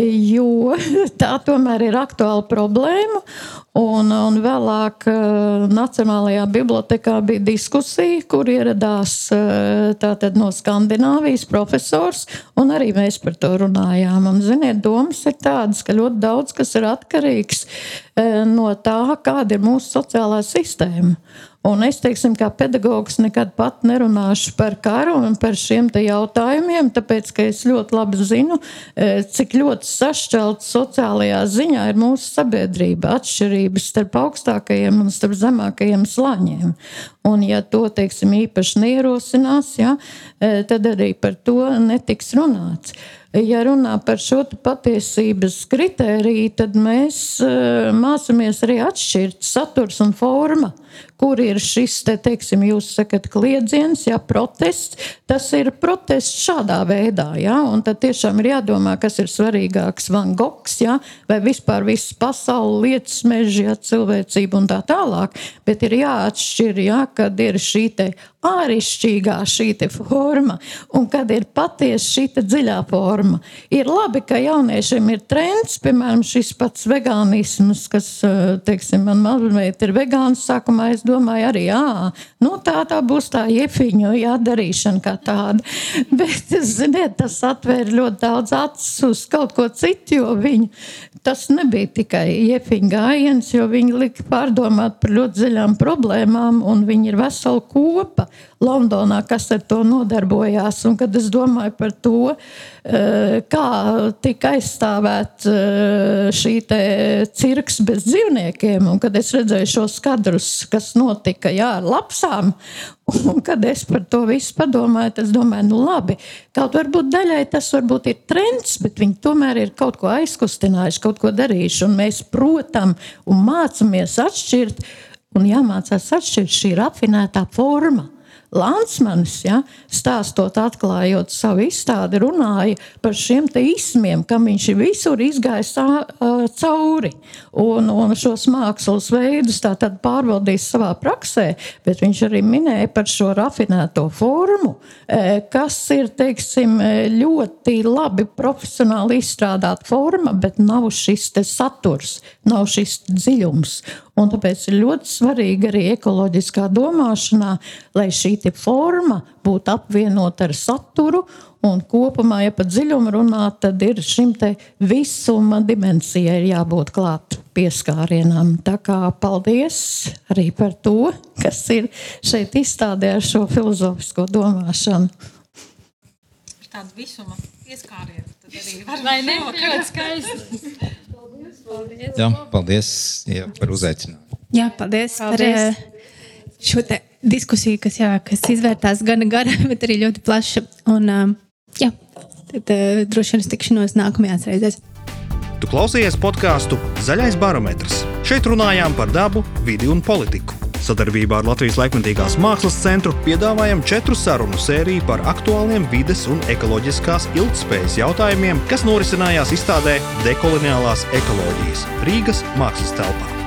jo *laughs* tā tomēr ir aktuāla problēma. Un, un vēlāk uh, Nacionālajā bibliotekā bija diskusija, kur ieradās uh, tātad, no Skandināvijas profesors, un arī mēs par to runājām. Un, ziniet, domas ir tādas, ka ļoti daudz kas ir atkarīgs uh, no tā, kāda ir mūsu sociālā sistēma. Un es, teiksim, kā pedagogs, nekad pat nerunāšu par karu un par šiem jautājumiem, tāpēc, ka es ļoti labi zinu, e, cik ļoti sašķelta sociālajā ziņā ir mūsu sabiedrība, atšķirības starp augstākajiem un starp zemākajiem slāņiem. Un, ja to teiksim, īpaši neierosinās, ja, e, tad arī par to netiks runāts ja runā par šo patiesības kritēriju, tad mēs uh, mācāmies arī atšķirt saturs un forma. Kur ir šis, te, teiksim, jūs sakat, kliedziens, ja protests, tas ir protests šādā veidā, ja, un tad tiešām ir jādomā, kas ir svarīgāks, Van Gogs, ja, vai vispār viss pasauli, lietas meži, ja, cilvēcība un tā tālāk, bet ir jāatšķir, ja, kad ir šī te āršķirīgā šī forma un kad ir patiesi šī dziļā forma. Ir labi, ka jauniešiem ir trends, piemēram, šis pats vegānisms, kas, eh, teiksim, man mazmeita ir vegāns, sākumā es domāju arī, jā, nu tā tā būs tā jefiņu, jā, darīšana kā tāda. *laughs* Bet, ziniet, tas atvēra ļoti daudz acis uz kaut ko citu, jo viņi, tas nebija tikai jefiņu gājiens, jo viņi lika pārdomāt par ļoti dziļām problēmām un viņi ir vesela kopa. Londonā, kas ar to nodarbojās. Un, kad es domāju par to, eh, kā tika aizstāvēt eh, šī cirks bez dzīvniekiem, un kad es redzēju šos kadrus, kas notika jā, ar lapsām, *laughs* un kad es par to visu padomāju, tad es domāju, nu labi, kaut varbūt daļai tas varbūt ir trends, bet viņi tomēr ir kaut ko aizkustinājuši, kaut ko darījuši, un mēs, protams, un mācāmies atšķirt, un jāmācās atšķirt šī rafinētā forma Lansmanis, ja, stāstot, atklājot savu izstādi, runāja par šiem izsmiem, kam viņš ir visur izgājis cauri un, un šos mākslas veidus pārvaldījis savā praksē, bet viņš arī minēja par šo rafinēto formu, kas ir teiksim, ļoti labi profesionāli izstrādāta forma, bet nav šis saturs, nav šis dziļums. Un tāpēc ir ļoti svarīgi arī ekoloģiskā domāšanā, lai šī forma būtu apvienota ar saturu. Un kopumā, ja par dziļumu runā, tad ir šim visuma dimensijai jābūt klāt pieskārienam. Tā kā paldies arī par to, kas ir šeit izstādē ar šo filozofisko domāšanu. Tāda visuma pieskāriena. Vai ne? Ļoti skaisti. Paldies. Jā, paldies jā, par uzaicinājumu. Jā, paldies, paldies. par šo diskusiju, kas, jā, kas izvērtās gan gara, *laughs* bet arī ļoti plaša. Un, jā, tad droši vien uz tikšanos nākamajās reizēs. Tu klausījies podkāstu Zaļais barometrs. Šeit runājām par dabu, vidi un politiku. Sadarbībā ar Latvijas laikmatīgās mākslas centru piedāvājam četru sarunu sēriju par aktuāliem vides un ekoloģiskās ilgspējas jautājumiem, kas norisinājās izstādē Dekoloniālās ekoloģijas Rīgas mākslas telpā.